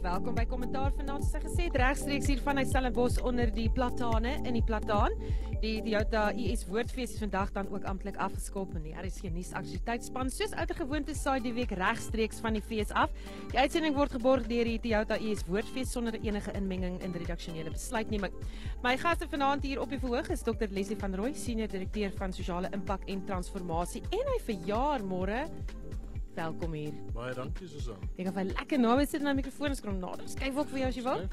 Welkom by kommentaar vanaand. Soos ek gesê het, regstreeks hier vanuit Stellenbosch onder die platane in die plataan. Die Toyota US Woordfees is vandag dan ook amptelik afgeskop in die RSG nuus aktualiteitsspan. Soos ouer gewoonte saai die week regstreeks van die fees af. Die uitsending word geborg deur die Toyota US Woordfees sonder enige inmenging in redaksionele besluitneming. My gaste vanaand hier op die verhoog is Dr Leslie van Rooi, senior direkteur van sosiale impak en transformasie en hy verjaar môre. Welkom hier. Baie dankie Susan. Ek gaan vir lekker naby sit na die mikrofoon skrom nader. Skuif ook vir jou as jy wil.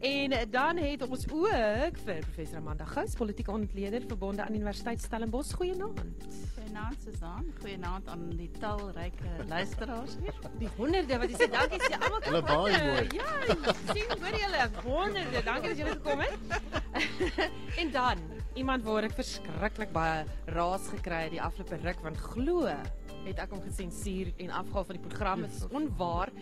En dan het ons ook vir professor Amanda Gous, politieke ontleder verbonde aan Universiteit Stellenbosch. Goeienaand. Goeienaand Susan, goeienaand aan die talryke luisteraars hier. Die honderde wat sê, dankie sê almal kom. Hulle baie mooi. Ja, sien hoor julle, honderde. Dankie dat julle gekom het. en dan iemand waar ek verskriklik baie raas gekry het die afgelope ruk want glo het ek hom gesensuur en afgehaal van die program. Dit is onwaar.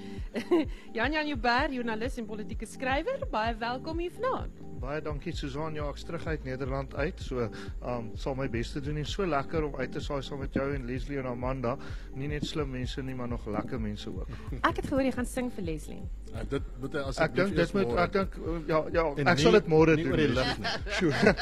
Jan Jan Joubert, joernalis en politieke skrywer, baie welkom hier vanaand. Baie dankie Susan. Ja, ek's terug uit Nederland uit. So, ehm um, sal my bes te doen en so lekker om uit te saai saam met jou en Leslie en Amanda. Nie net slim mense nie, maar nog lekker mense ook. Ek het gehoor jy gaan sing vir Leslie. Uh, dit moet hy Ek dink dit moet ek dink uh, ja ja, En ek sal nie- dit môre nie doen. oor die lig nie. Sjoe.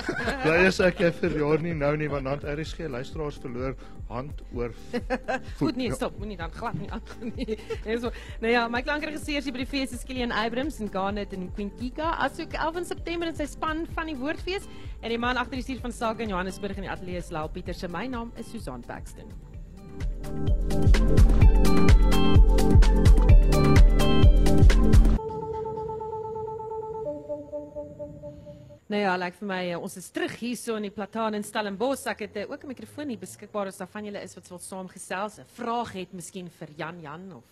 Bly as ek jy verjaar nie nou nie want dan het RSG luisteraars verloor hand oor Goed nee, Ja. stop, moenie dan glad nie aan nie. En so, nou ja, my klankregisseur hier by die fees is Kilian Abrams en Garnet en Queen Kika. Asook 11 September in sy span van die Woordfees en die man agter die stuur van sake in Johannesburg in die ateljee is Lau Pieter se. My naam is Susan Paxton. Nou ja, lyk vir my uh, ons is terug hierso in die plataan in Stellenbosch. Ek het uh, ook 'n mikrofoon hier beskikbaar as daar van julle is wat wil saamgesels. 'n Vraag het miskien vir Jan Jan of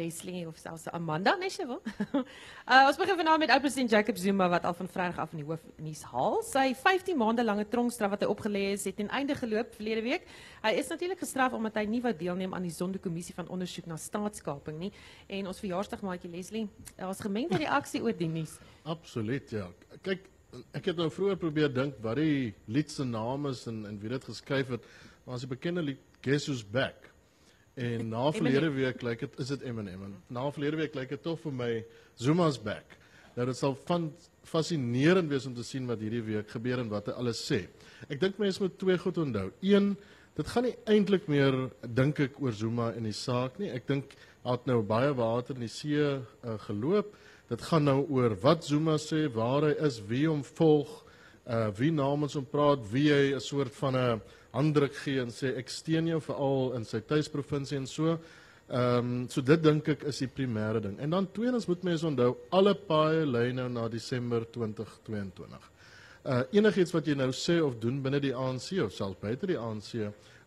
Leslie of selfs Amanda, nee sy wil. uh, ons begin met oud-president Jacob Zuma wat al van Vrydag af in die hoofnuus haal. Sy 15 maande lange tronkstraf wat hy opgelê is, het ten einde geloop verlede week. Hy is natuurlik gestraf omdat hy nie wou deelneem aan die Sonderkommissie van ondersoek na staatskaping nie. En ons verjaarsdagmaatjie Leslie, daar's gemengde reaksie oor die nuus. Absoluut ja. Kyk, ek het nou vroeër probeer dink wat die lied naam is en en wie dit geskryf het. Maar as die bekende lied Who's Back. En na verlede week lyk dit is dit Eminem. En na verlede week lyk dit tog vir my Zuma's back. Nou dit sal van fascinerend wees om te sien wat hierdie week gebeur en wat hy alles sê. Ek dink mense moet twee goed onthou. Een, dit gaan nie eintlik meer dink ek oor Zuma en die saak nie. Ek dink hy het nou baie water in die see uh, geloop. Dit gaan nou oor wat Zuma sê, waar hy is, wie hom volg, uh wie namens hom praat, wie hy 'n soort van 'n handdruk gee en sê ek steun jou veral in sy tuisprovinsie en so. Ehm um, so dit dink ek is die primêre ding. En dan tweedens moet mense onthou alle paaie lei nou na Desember 2022. Uh enigiets wat jy nou sê of doen binne die ANC of selfs buite die ANC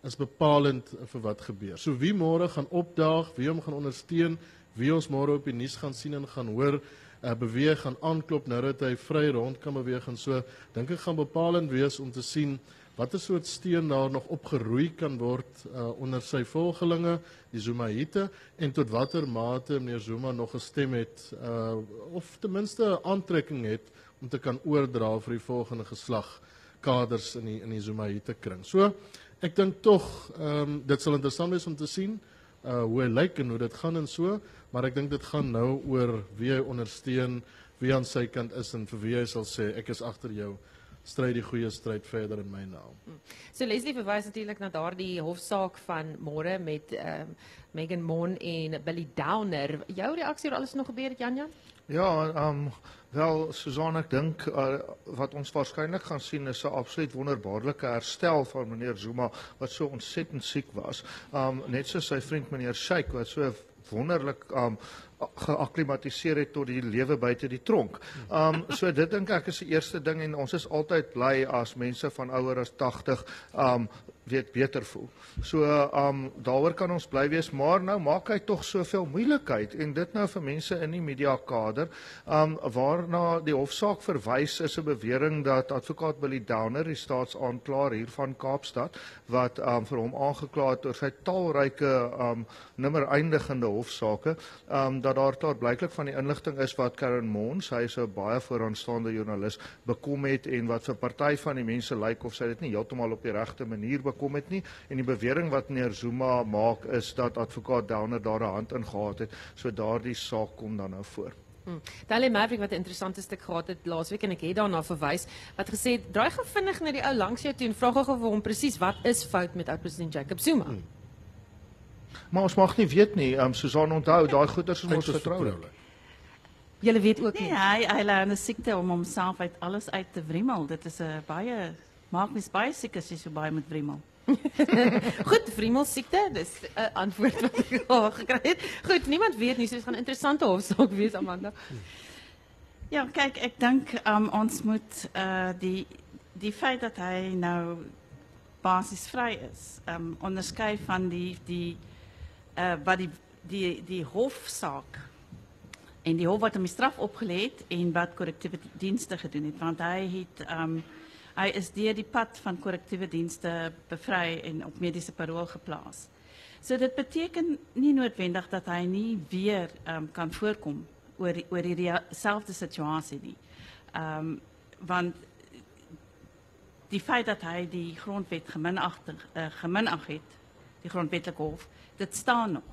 is bepalend vir wat gebeur. So wie môre gaan opdaag, wie hom gaan ondersteun, wie ons môre op die nuus gaan sien en gaan hoor, uh, beweeg gaan aanklop nou dat hy vry rond kan beweeg en so dink ek gaan bepalend wees om te sien watter soort steun daar nog opgeroei kan word uh, onder sy volgelinge die Zumaite en tot watter mate meneer Zuma nog gestem het uh, of ten minste 'n aantrekking het om te kan oordra vir die volgende geslag kaders in die in die Zumaite kring. So ek dink tog ehm um, dit sal interessant wees om te sien uh hoe hy lyk en hoe dit gaan en so, maar ek dink dit gaan nou oor wie hy ondersteun, wie aan sy kant is en vir wie hy sal sê ek is agter jou. Stryd die goeie stryd verder in my naam. So Leslie verwys natuurlik na daardie hofsaak van môre met ehm um, Megan Mon en Billy Downer. Jou reaksie oor alles nog gebeur het Jan Jan? Ja, ehm um, wel Susan ek dink uh, wat ons waarskynlik gaan sien is 'n absoluut wonderbaarlike herstel van meneer Zuma wat so ontsettend siek was. Ehm um, net soos sy vriend meneer Sheikh wat so wonderlik ehm um, geakklimatiseer het tot die lewe buite die tronk. Um, so dit dink ek is die eerste ding en ons is altyd bly as mense van ouer as 80 ehm um, weet beter voel. So um, daaroor kan ons bly wees, maar nou maak hy tog soveel moeilikheid en dit nou vir mense in die media kader, um, waarna die hofsaak verwys is 'n bewering dat advokaat Billy Downer, die staatsaanklaer hier van Kaapstad, wat um, vir hom aangekla het oor sy talryke um, nimmer eindigende hofsaake, um, dat daar daar blyklik van die inligting is wat Karen Mons, hy is 'n baie vooraanstaande joernalis, bekom het en wat vir party van die mense lyk of sy dit nie heeltemal op die regte manier het nie en die bewering wat meneer Zuma maak is dat advokaat Downer daar 'n hand in gehad het. So daardie saak kom dan nou voor. Hmm. Dalle Maverick wat 'n interessante stuk gehad het laasweek en ek het daarna verwys wat gesê het draai gou vinnig na die ou langs jou toe en vra gou vir hom presies wat is fout met ou president Jacob Zuma. Hmm. Maar ons mag nie weet nie. Ehm um, Susan onthou daai goeters is ons vertroulik. Julle weet ook Nee, nie. hy hy lê 'n siekte om homself uit alles uit te wrimmel. Dit is 'n baie maak mens baie siek as jy so baie moet wrimmel. Goed, Vriemel siekte, dis 'n antwoord wat ek al gekry het. Goed, niemand weet nie, so dit gaan 'n interessante hofsaak wees Amanda. Ja, kyk, ek dink um, ons moet uh die die feit dat hy nou basies vry is, um onderskei van die die uh wat die die die hofsaak en die hof wat hom die straf opgelê het en wat korrektiewe dienste gedoen het want hy het um hy is deur die pad van korrektiewe dienste bevry en op mediese parol geplaas. So dit beteken nie noodwendig dat hy nie weer um, kan voorkom oor die, oor dieselfde situasie nie. Ehm want die feit dat hy die grondwet geminagtig uh, geminag die grondwetlike hof, dit staan nog.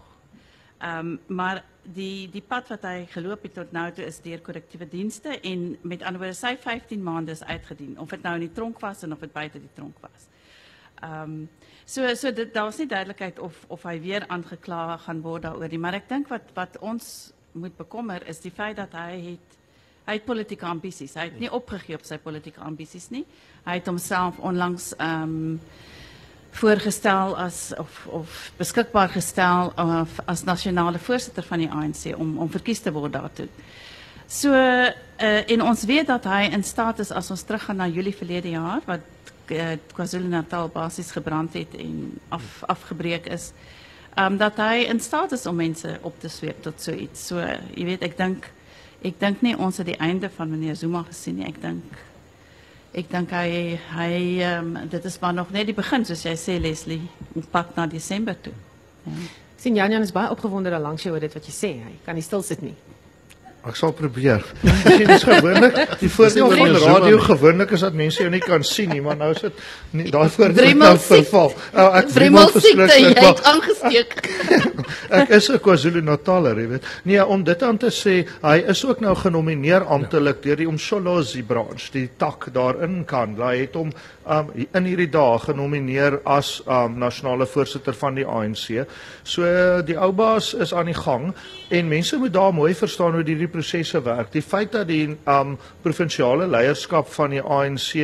Ehm maar die die pad wat hy geloop het tot nou toe is deur korrektiewe dienste en met ander woorde sy 15 maande is uitgedien of dit nou in die tronk was en of dit buite die tronk was. Um, so so dit daar's nie duidelikheid of of hy weer aangekla gaan word daaroor nie, maar ek dink wat wat ons moet bekommer is die feit dat hy het hy het politieke ambisies. Hy het nie opgegee op sy politieke ambisies nie. Hy het homself onlangs ehm voorgestel as of of beskikbaar gestel of, as nasionale voorsitter van die ANC om om verkies te word daartoe. So uh, en ons weet dat hy in staat is as ons teruggaan na Julie verlede jaar wat uh, KwaZulu-Natal basies gebrand het en af afgebreek is. Um dat hy in staat is om mense op te sweep tot so iets. So jy weet ek dink ek dink nie ons het die einde van meneer Zuma gesien nie. Ek dink ek dink hy hy um, dit is maar nog net die begin soos jy sê Leslie, op pad na Desember toe. Ja. Jan Jan is baie opgewonde daar langs jou dit wat jy sê. Hy kan nie stil sit nie. Ek sal probeer. Dit is gewoonlik die voordeel van radio gewoonlik is dat mense jou nie kan sien nie, maar nou is dit nie daai voordeel Wrimmel nou verval. Oh, ek Wrimmel siekte, jy het aangesteek. Ek is 'n KwaZulu-Nataler, jy weet. Nee, om dit aan te sê, hy is ook nou genomineer amptelik deur die Umsholozi branch, die tak daarin kan. Hy het hom um in hierdie dae genomineer as um nasionale voorsitter van die ANC. So die ou baas is aan die gang en mense moet daar mooi verstaan hoe hierdie prosesse werk. Die feit dat die um provinsiale leierskap van die ANC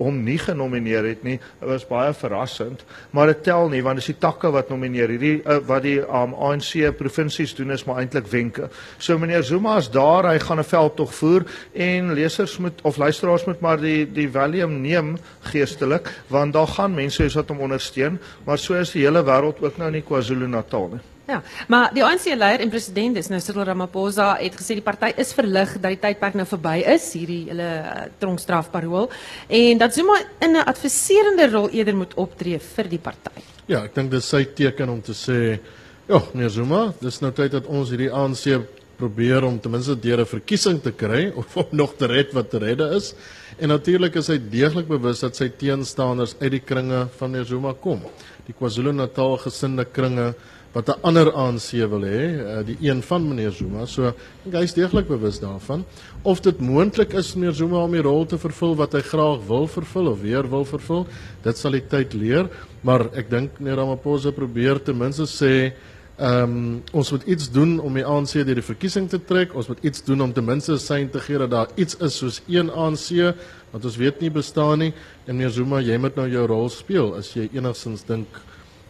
hom nie genomineer het nie, was baie verrassend, maar dit tel nie want dis die takke wat nomineer. Hierdie uh, wat die um, ANC provinsies doen is maar eintlik wenke. So meneer Zuma is daar, hy gaan 'n veldtog voer en lesers moet of luisteraars moet maar die die Valium neem geestelik want daar gaan mense is wat hom ondersteun, maar so is die hele wêreld ook nou in die KwaZulu-Natal nie. Ja, maar die ANC leier en president is nou Cyril Ramaphosa het gesê die party is verlig dat die tydperk nou verby is, hierdie hele uh, tronkstrafparool en dat Zuma in 'n adviserende rol eerder moet optree vir die party. Ja, ek dink dis sy teken om te sê, ja, meneer Zuma, dis nou tyd dat ons hierdie ANC probeer om ten minste deur 'n verkiesing te kry of om nog te red wat te redde is. En natuurlik is hy deeglik bewus dat sy teenstanders uit die kringe van meneer Zuma kom. Die KwaZulu-Natal gesinde kringe wat 'n ander ANC wil hê, eh, die een van meneer Zuma. So hy is deeglik bewus daarvan of dit moontlik is meneer Zuma om die rol te vervul wat hy graag wil vervul of weer wil vervul. Dit sal die tyd leer, maar ek dink meneer Ramaphosa probeer ten minste sê Ehm um, ons moet iets doen om die ANC deur die verkiesing te trek. Ons moet iets doen om ten minste 'n sein te gee dat daar iets is soos een ANC wat ons weet nie bestaan nie. En meneer Zuma, jy moet nou jou rol speel as jy enigsins dink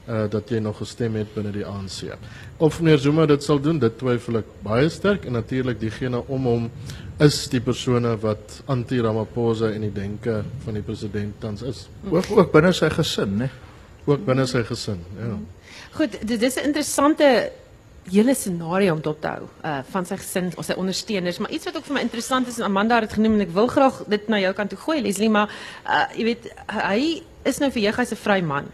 uh dat jy nog gestem het binne die ANC. Of meneer Zuma dit sal doen, dit twyfel ek baie sterk en natuurlik diegene om hom is die persone wat anti-Ramaphosa en die denke van die president tans is. Ook ook binne sy gesin, né? Ook binne sy gesin, ja. Goed, dit is 'n interessante hele scenario om dop te hou uh van sy gesin of sy ondersteuners, maar iets wat ook vir my interessant is en Amanda het dit genoem en ek wil graag dit na jou kant toe gooi Leslie, maar uh jy weet hy is nou vir jeug hy's 'n vry man.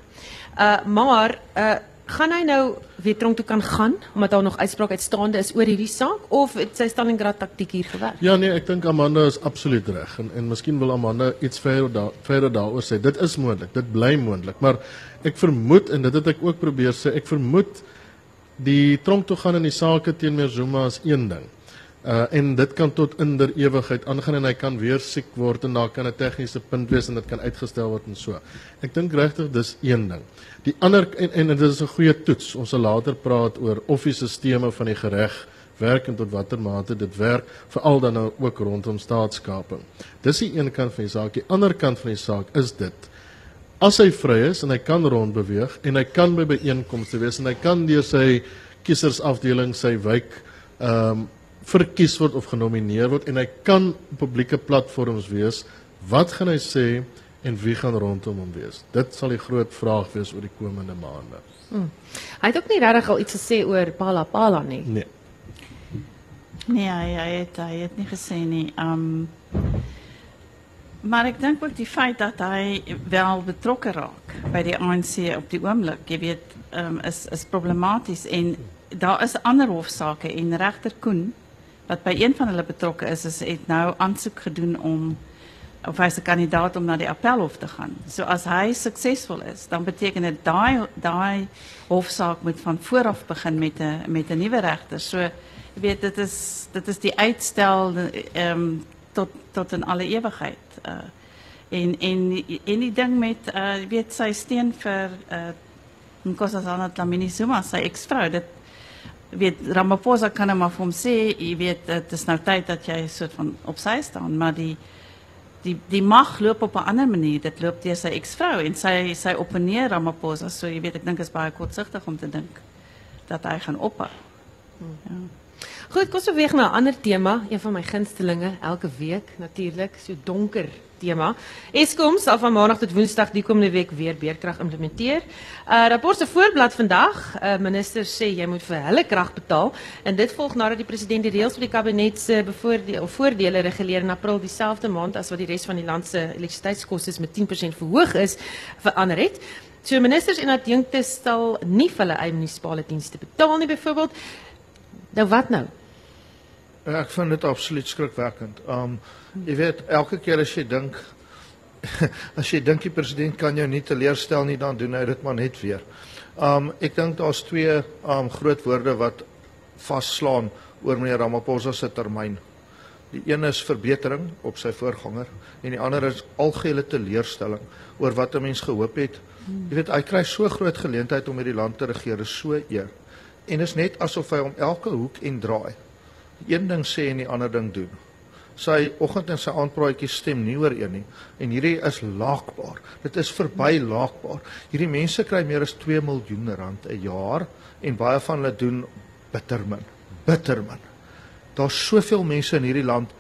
Uh maar uh gaan hy nou weer tronk toe kan gaan omdat daar nog uitspraak uitstaande is oor hierdie saak of het sy Stalingrad taktiek hier gewerk? Ja nee, ek dink Amanda is absoluut reg en en miskien wil Amanda iets verder daar verder daaroor sê. Dit is moontlik, dit bly moontlik, maar ek vermoed en dit het ek ook probeer sê, ek vermoed die tronk toe gaan in die saake teen Zuma is een ding. Uh en dit kan tot in der ewigheid aangaan en hy kan weer siek word en daar kan 'n tegniese punt wees en dit kan uitgestel word en so. Ek dink regtig dis een ding. Die ander en, en dit is 'n goeie toets. Ons sal later praat oor of die stelsels van die reg werk en tot watter mate dit werk, veral dan nou ook rondom staatskaping. Dis die een kant van die saak. Die ander kant van die saak is dit as hy vry is en hy kan rondbeweeg en hy kan by byeenkomste wees en hy kan deur sy kiesersafdeling sy wijk ehm um, verkies word of genomineer word en hy kan publieke platforms wees, wat gaan hy sê en wie gaan rondom hom wees? Dit sal die groot vraag wees oor die komende maande. Hmm. Hy het ook nie regtig al iets gesê oor Pala Pala nie. Nee. Nee, hy, hy het hy het nie gesê nie. Um maar ek dink ook die feit dat hy wel betrokke raak by die ANC op die oomblik, jy weet, um, is is problematies en daar is ander hofsaake en regter Koen wat by een van hulle betrokke is, is het nou aansoek gedoen om of hy's 'n kandidaat om na die appelhof te gaan. So as hy suksesvol is, dan beteken dit daai daai hofsaak moet van voor af begin met 'n met 'n nuwe regter. So weet dit is dit is die uitstel ehm tot tot in alle ewigheid. Uh en en en die ding met uh weet sy steen vir uh Nkosazana Dlamini Zuma, sy eksvrou, dit weet Ramaphosa kan hom af hom sê, jy weet dit is nou tyd dat jy soort van op sy staan, maar die die die mag loop op 'n ander manier. Dit loop deur sy eksvrou en sy sy opponeer Ramaphosa, so jy weet ek dink is baie kortsigtig om te dink dat hy gaan ophou. Hmm. Ja. Goed, kom ons beweeg na 'n ander tema, een van my gunstelinge elke week natuurlik, so donker tema. Eskom sal van maandag tot woensdag die komende week weer beerkrag implementeer. Uh rapport se voorblad vandag, uh minister sê jy moet vir hulle krag betaal en dit volg nadat die president die reëls vir die kabinet se bevoordeel voordele reguleer in April dieselfde maand as wat die res van die land se elektrisiteitskoste met 10% verhoog is verander het. So ministers en adjunkte sal nie vir hulle eie munisipale dienste betaal nie byvoorbeeld. Nou wat nou? Ek vind dit absoluut skrikwekkend. Um jy weet elke keer as jy dink as jy dink die president kan jou nie teleurstel nie, dan doen hy dit maar net weer. Um ek dink daar's twee um groot woorde wat vasslaan oor meneer Ramaphosa se termyn. Die een is verbetering op sy voorganger en die ander is algehele teleurstelling oor wat 'n mens gehoop het. Jy weet hy kry so groot geleentheid om hierdie land te regeer, so eer en is net asof hy om elke hoek en draai een ding sê en die ander ding doen. Sy oggend en sy aandpraatjie stem nie ooreen nie en hierdie is laakbaar. Dit is verby laakbaar. Hierdie mense kry meer as 2 miljoen rand 'n jaar en baie van hulle doen bittermin. Bittermin. Daar's soveel mense in hierdie land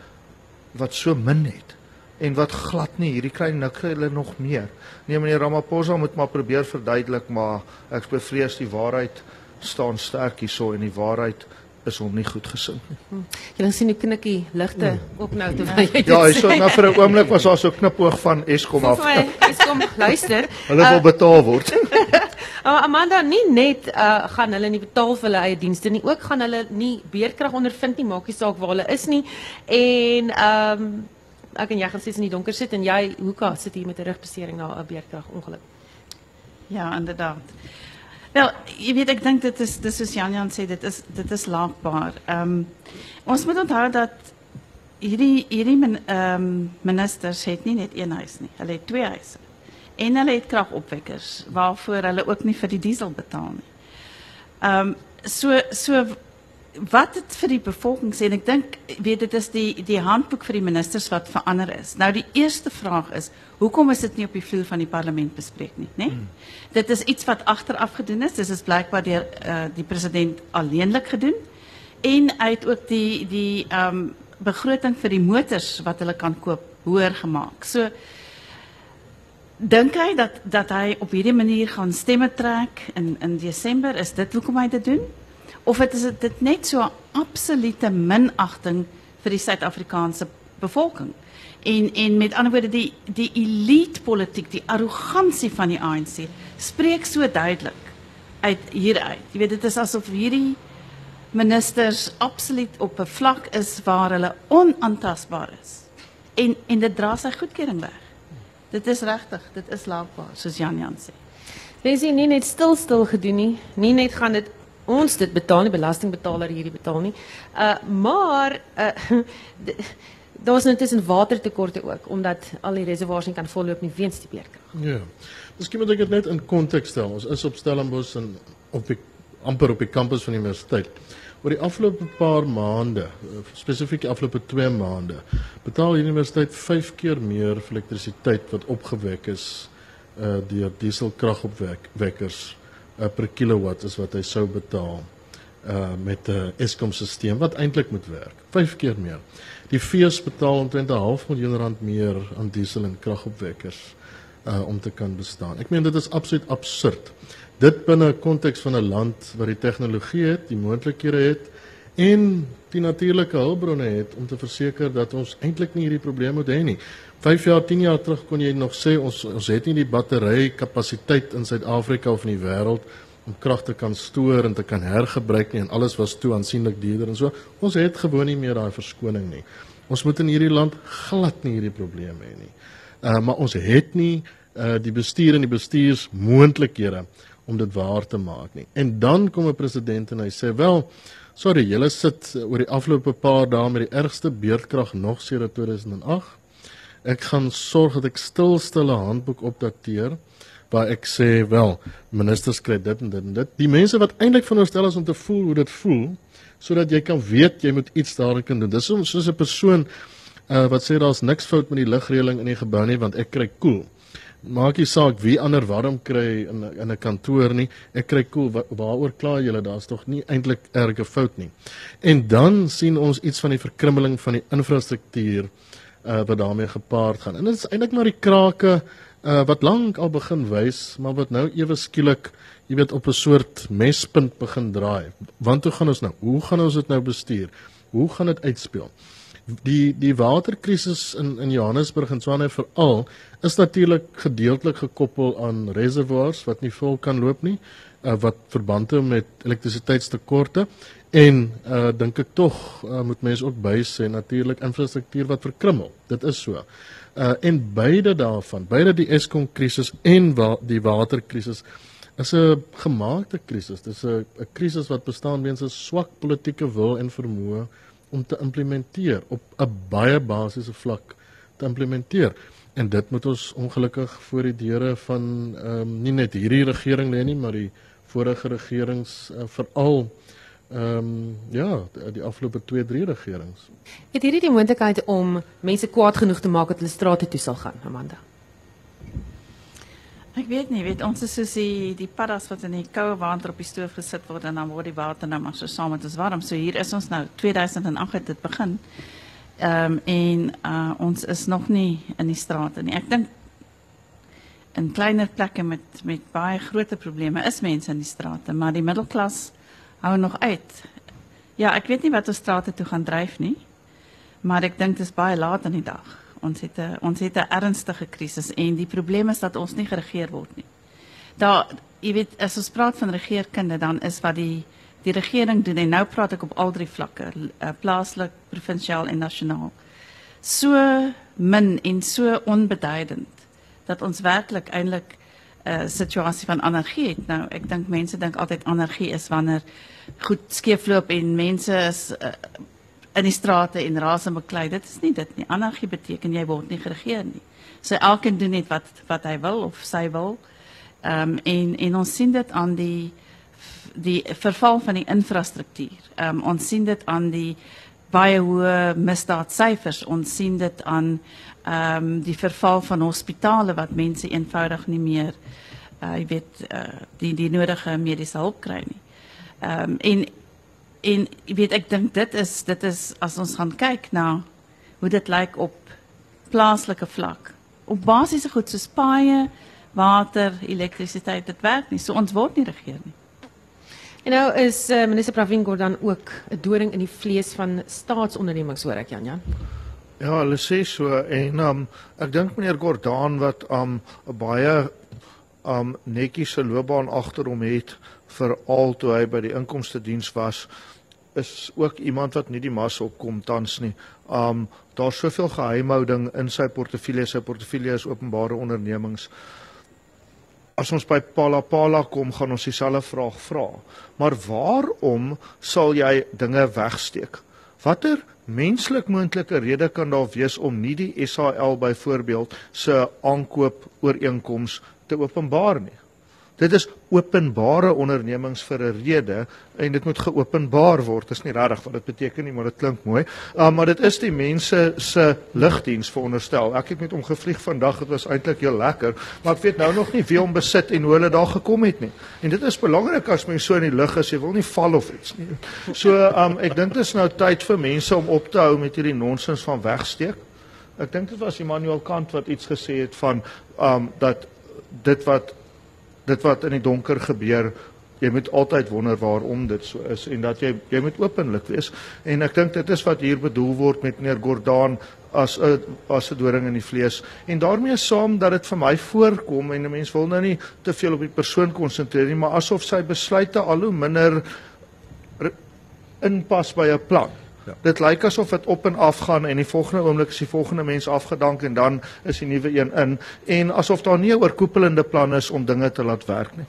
wat so min het en wat glad nie hierdie kry nik hulle nog meer. Nee meneer Ramaphosa moet maar probeer verduidelik maar ek bevrees die waarheid staan sterk hierso en die waarheid is hom nie goed gesind nie. Hm. Jy sien die knikkie ligte hmm. ook nou toe jy Ja, hy so nou vir 'n oomblik was daar so knipoog van Eskom af. Eskom luister. hulle wil uh, betaal word. uh, Amanda nie net uh, gaan hulle nie betaal vir hulle eie dienste nie, ook gaan hulle nie beerkrag ondervind nie, maak nie saak waar hulle is nie. En ehm um, ek en jy gaan steeds in die donker sit en jy hoeka sit hier met 'n rugbesering na 'n beerkrag ongeluk. Ja, inderdaad. Wel, je weet, ik denk dat is, dus Jan Jan zei, dit is, dit is laagbaar. Um, ons moet onthouden dat hierdie, hierdie min, um, ministers het nie net een huis nie, hulle het twee huise. En hulle het kragopwekkers waarvoor hulle ook nie vir die diesel betaal nie. Um so so wat dit vir die bevolking sê en ek dink weet dit is die die handboek vir die ministers wat verander is. Nou die eerste vraag is, hoekom is dit nie op die vloer van die parlement bespreek nie, né? Hmm. Dit is iets wat agteraf gedoen is. Dit is blykbaar deur uh, die president alleenlik gedoen en het ook die die ehm um, begroting vir die motors wat hulle kan koop hoër gemaak. So dink hy dat dat hy op hierdie manier gaan stemme trek in in Desember? Is dit hoekom hy dit doen? of het is dit net so 'n absolute minagting vir die Suid-Afrikaanse bevolking. En en met ander woorde die die elite politiek, die arrogansie van die ANC spreek so duidelik uit hieruit. Jy weet dit is asof hierdie ministers absoluut op 'n vlak is waar hulle onaantastbaar is. En en dit dra sy goedkeuring weg. Dit is regtig, dit is laakbaar soos Jan Jan sê. Lesie nie net stil stil gedoen nie. Nie net gaan dit ons dit betaal nie, belastingbetaler hierdie betaal nie. Uh maar uh daar's intussen watertekorte ook omdat al die reservoirs nie kan volloop nie weens die beerkrag. Ja. Miskien moet ek dit net in konteks stel. Ons is op Stellenbosch en op die amper op die kampus van die universiteit. Oor die afgelope paar maande, spesifiek die afgelope 2 maande, betaal die universiteit 5 keer meer vir elektrisiteit wat opgewek is uh deur dieselkragopwekkers uh, per kilowatt is wat hy sou betaal uh met 'n Eskom stelsel wat eintlik moet werk. 5 keer meer. Die fees betaal omtrent 'n half miljoen rand meer aan diesel en kragopwekkers uh om te kan bestaan. Ek meen dit is absoluut absurd. Dit binne 'n konteks van 'n land wat die tegnologie het, die moontlikhede het en die natuurlike hulpbronne het om te verseker dat ons eintlik nie hierdie probleem moet hê nie. 5 jaar, 10 jaar terug kon jy nog sê ons ons het nie die battery kapasiteit in Suid-Afrika of in die wêreld om krag te kan stoor en te kan hergebruik nie en alles was toe aansienlik duurder en so. Ons het gewoon nie meer daai verskoning nie. Ons moet in hierdie land glad nie hierdie probleme hê nie. Uh maar ons het nie uh die bestuur en die bestuursmoontlikhede om dit waar te maak nie. En dan kom 'n president en hy sê wel Sorry, julle sit oor die afgelope paar dae met die ergste beurtkrag nog sedert 2008. Ek gaan sorg dat ek stil stil 'n handboek opdateer waar ek sê wel ministers kry dit en dit en dit. Die mense wat eintlik veronderstel is om te voel hoe dit voel sodat jy kan weet jy moet iets daarin kan doen. Dis soos 'n persoon uh, wat sê daar's niks fout met die ligreëling in die gebou nie want ek kry koel. Cool. Maak nie saak wie ander warm kry in in 'n kantoor nie. Ek kry koel cool. waaroor kla julle? Daar's tog nie eintlik erge fout nie. En dan sien ons iets van die verkrummeling van die infrastruktuur uh, wat daarmee gepaard gaan. En dit is eintlik maar die krake uh, wat lank al begin wys, maar wat nou ewe skielik, jy weet, op 'n soort mespunt begin draai. Want hoe gaan ons nou? Hoe gaan ons dit nou bestuur? Hoe gaan dit uitspeel? Die die waterkrisis in in Johannesburg en Swane veral is natuurlik gedeeltelik gekoppel aan reservoirs wat nie vol kan loop nie, uh, wat verband hou met elektrisiteitstekorte en uh dink ek tog uh, moet mense ook bysê natuurlik infrastruktuur wat verkrummel. Dit is so. Uh en beide daarvan, beide die Eskom krisis en wa die waterkrisis is 'n gemaakte krisis. Dis 'n 'n krisis wat bestaan weens 'n swak politieke wil en vermoë om te implementeer op 'n baie basiese vlak te implementeer. En dit moet ons ongelukkig voor die deure van ehm um, nie net hierdie regering lê nie, maar die vorige regerings uh, veral ehm um, ja, die, die afgelope 2, 3 regerings. Het hierdie die moontlikheid om mense kwaad genoeg te maak dat hulle strate toe sal gaan, Amanda? Ek weet nie, weet ons is soos die die paddas wat in die koue water op die stoof gesit word en dan word die water nou maar so saam met ons warm. So hier is ons nou 2008 het dit begin. Ehm um, en uh, ons is nog nie in die strate nie. Ek dink in kleiner plekke met met baie groot probleme is mense in die strate, maar die middelklas hou nog uit. Ja, ek weet nie wat ons strate toe gaan dryf nie. Maar ek dink dit is baie laat in die dag. Ons het 'n ons het 'n ernstige krisis en die probleem is dat ons nie geregeer word nie. Daar, jy weet, as ons praat van regeerkunde, dan is wat die die regering doen en nou praat ek op al drie vlakke, eh, plaaslik, provinsiaal en nasionaal. So min en so onbeduidend dat ons werklik eintlik uh, situasie van anargie het. Nou, ek dink mense dink altyd anargie is wanneer goed skeefloop en mense is uh, in die strate en ras en beklei. Dit is nie dit nie. Anargie beteken jy word nie geregeer nie. So elkeen doen net wat wat hy wil of sy wil. Ehm um, en en ons sien dit aan die die verval van die infrastruktuur. Ehm um, ons sien dit aan die baie hoë misdaadsyfers. Ons sien dit aan um, die verval van hospitale wat mense eenvoudig nie meer uh weet uh die die nodige mediese hulp kry nie. Ehm um, en en weet ek dink dit is dit is as ons gaan kyk na hoe dit lyk op plaaslike vlak. Op basiese goed soos paaie, water, elektrisiteit, dit werk nie. So ons word nie regeer. En nou is uh, minister Pravin Gordhan ook 'n doring in die vlees van staatsondernemings hoor ek Jan Jan. Ja, hulle sê so en um, ek dink meneer Gordhan wat 'n um, baie um netjies 'n loopbaan agter hom het veral toe hy by die inkomste diens was is ook iemand wat nie die mas opkom tans nie. Um daar's soveel geheimhouding in sy portefeulje, sy portefeulje is openbare ondernemings. As ons by Palapala kom, gaan ons dieselfde vraag vra. Maar waarom sal jy dinge wegsteek? Watter menslik moontlike rede kan daar wees om nie die SAL byvoorbeeld se aankoop ooreenkoms te openbaar nie? Dit is openbare ondernemings vir 'n rede en dit moet geopenbaar word. Dit is nie regtig wat dit beteken nie, maar dit klink mooi. Uh, maar dit is die mense se lugdiens veronderstel. Ek het met hom gevlieg vandag. Dit was eintlik heel lekker, maar ek weet nou nog nie wie hom besit en hoe hulle daar gekom het nie. En dit is belangrik as mens so in die lug is, jy wil nie val of iets nie. So, um ek dink dit is nou tyd vir mense om op te hou met hierdie nonsens van wegsteek. Ek dink dit was Immanuel Kant wat iets gesê het van um dat dit wat dit wat in die donker gebeur jy moet altyd wonder waarom dit so is en dat jy jy moet openlik wees. En ek dink dit is wat hier bedoel word met meneer Gordaan as 'n as 'n doring in die vlees. En daarmee saam dat dit vir my voorkom en 'n mens wil nou nie te veel op die persoon konsentreer nie maar asof sy besluite al hoe minder inpas by 'n plan Ja. Dit lyk asof dit op en af gaan en die volgende oomblik is die volgende mens afgedank en dan is die nuwe een in en asof daar nie 'n oorkoepelende plan is om dinge te laat werk nie.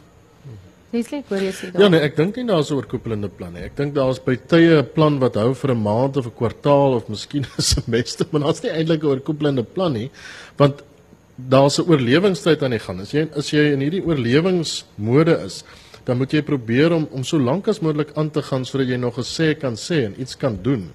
Leslie, hoor jy daar? Ja nee, ek dink nie daar's 'n oorkoepelende plan nie. Ek dink daar's by tye 'n plan wat hou vir 'n maand of 'n kwartaal of miskien 'n semester, maar daar's nie eintlik 'n oorkoepelende plan nie, want daar's 'n oorlewingstyd aan die gang. As jy as jy in hierdie oorlewingsmode is, dan moet jy probeer om om so lank as moontlik aan te gaan sodat jy nog gesê kan sê en iets kan doen.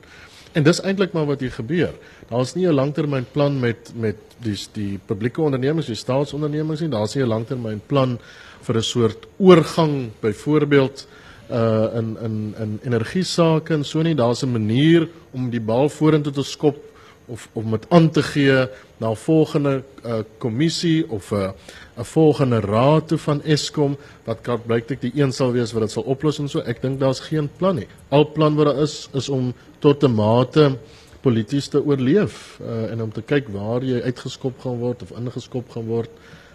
En dis eintlik maar wat hier gebeur. Daar's nie 'n langtermynplan met met die die publieke ondernemings, die staatsondernemings nie. Daar's nie 'n langtermynplan vir 'n soort oorgang byvoorbeeld uh in in in energie sake en so nie. Daar's 'n manier om die bal vorentoe te skop of om dit aan te gee na 'n volgende uh, kommissie of 'n uh, 'n volgende raad toe van Eskom wat kan blyklik die een sal wees wat dit sal oplos en so. Ek dink daar's geen plan nie. Al plan wat daar is is om tot 'n mate polities te oorleef uh, en om te kyk waar jy uitgeskop gaan word of ingeskop gaan word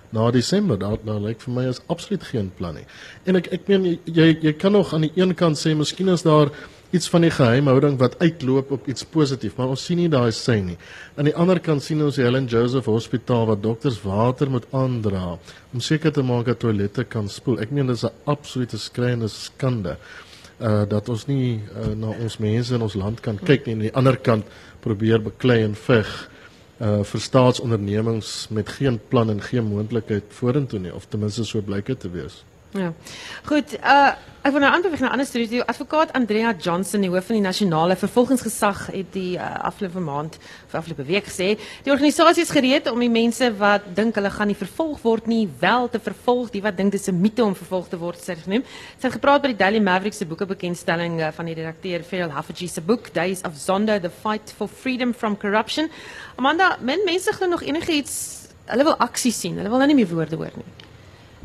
na Desember. Daar daar lyk vir my is absoluut geen plan nie. En ek ek meen jy jy kan nog aan die een kant sê miskien is daar iets van die geheimhouding wat uitloop op iets positief, maar ons sien nie daai sein nie. Aan die ander kant sien ons die Helen Joseph Hospitaal wat dokters water moet aandra om seker te maak dat toilette kan spoel. Ek meen dit is 'n absolute skreiende skande uh dat ons nie uh, na ons mense in ons land kan kyk nie en aan die ander kant probeer beklei en veg uh vir staatsondernemings met geen plan en geen moontlikheid vorentoe nie of ten minste so blyk dit te wees. Ja. Goed, uh ek wil nou aanbeweeg na ander storie. Die advokaat Andrea Johnson, die hoof van die nasionale vervolgingsgesag, het die uh, afgelope maand of afgelope week gesê, die organisasie is gereed om die mense wat dink hulle gaan nie vervolg word nie, wel te vervolg, die wat dink dis 'n mite om vervolg te word, sê genoem. Sy het gepraat by die Daily Maverick se boekebekendstelling uh, van die redakteur Phil Hafferty se boek Days of Zonda: The Fight for Freedom from Corruption. Amanda, men mense glo nog enigiets, hulle wil aksie sien. Hulle wil nou nie meer woorde hoor nie.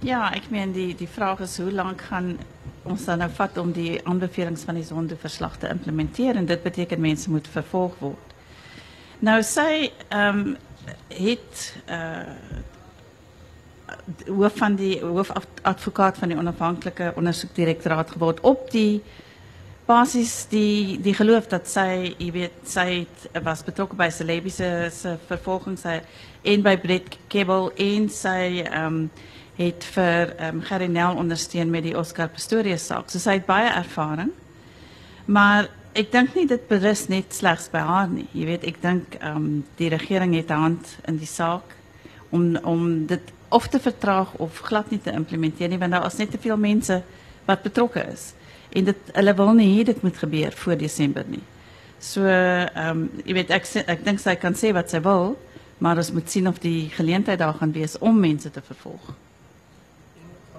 Ja, ik meen die, die vraag is hoe lang gaan ons dan nou vat om die aanbevelings van die zondeverslag te implementeren. Dit betekent mensen moeten vervolgd worden. Nou, zij um, het uh, hoof van die hoofadvokaat van die onafhankelijke onderzoekdirectoraat geworden op die basis die die geloof dat zij, je weet, zij was betrokken bij Celebische vervolging, zij en bij Brett Kebbel en zij het vir ehm um, Gerinel ondersteun met die Oscar Pistorius saak. So sy het baie ervaring. Maar ek dink nie dit berus net slegs by haar nie. Jy weet, ek dink ehm um, die regering het 'n hand in die saak om om dit of te vertraag of glad nie te implementeer nie want daar is net te veel mense wat betrokke is. En dit hulle wil nie hê dit moet gebeur voor Desember nie. So ehm um, jy weet ek ek dink sy kan sê wat sy wil, maar ons moet sien of die geleentheid daar gaan wees om mense te vervolg.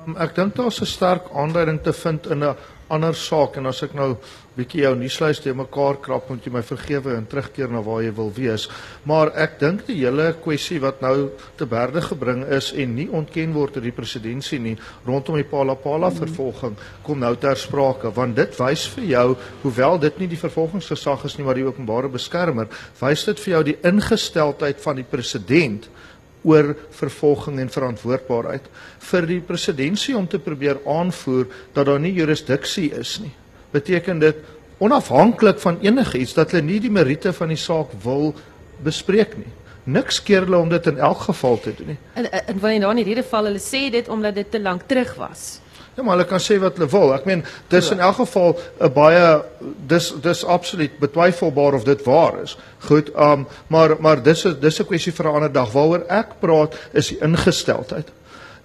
Um, ek dink daar's 'n sterk aanduiding te vind in 'n ander saak. En as ek nou bietjie jou nuuslys te mekaar krap moet jy my vergewe en terugkeer na waar jy wil wees. Maar ek dink die hele kwessie wat nou te berde gebring is en nie ontken word deur die presidentsie nie rondom die Palapala vervolging kom nou ter sprake. Want dit wys vir jou hoewel dit nie die vervolgingsgesag is nie maar die openbare beskermer, wys dit vir jou die ingesteldheid van die president oor vervolging en verantwoordbaarheid vir die presidentskap om te probeer aanvoer dat daar nie jurisdiksie is nie. Beteken dit onafhanklik van enigiets dat hulle nie die meriete van die saak wil bespreek nie. Niks keer hulle om dit in elk geval te doen nie. En en wil jy daar in hierdie geval hulle sê dit omdat dit te lank terug was. Ja, maar hulle kan sê wat hulle wil. Ek meen, dis in elk geval 'n baie dis dis absoluut betwyfelbaar of dit waar is. Goed, um maar maar dis 'n dis 'n kwessie vir 'n ander dag. Waaroor ek praat is die ingesteldheid.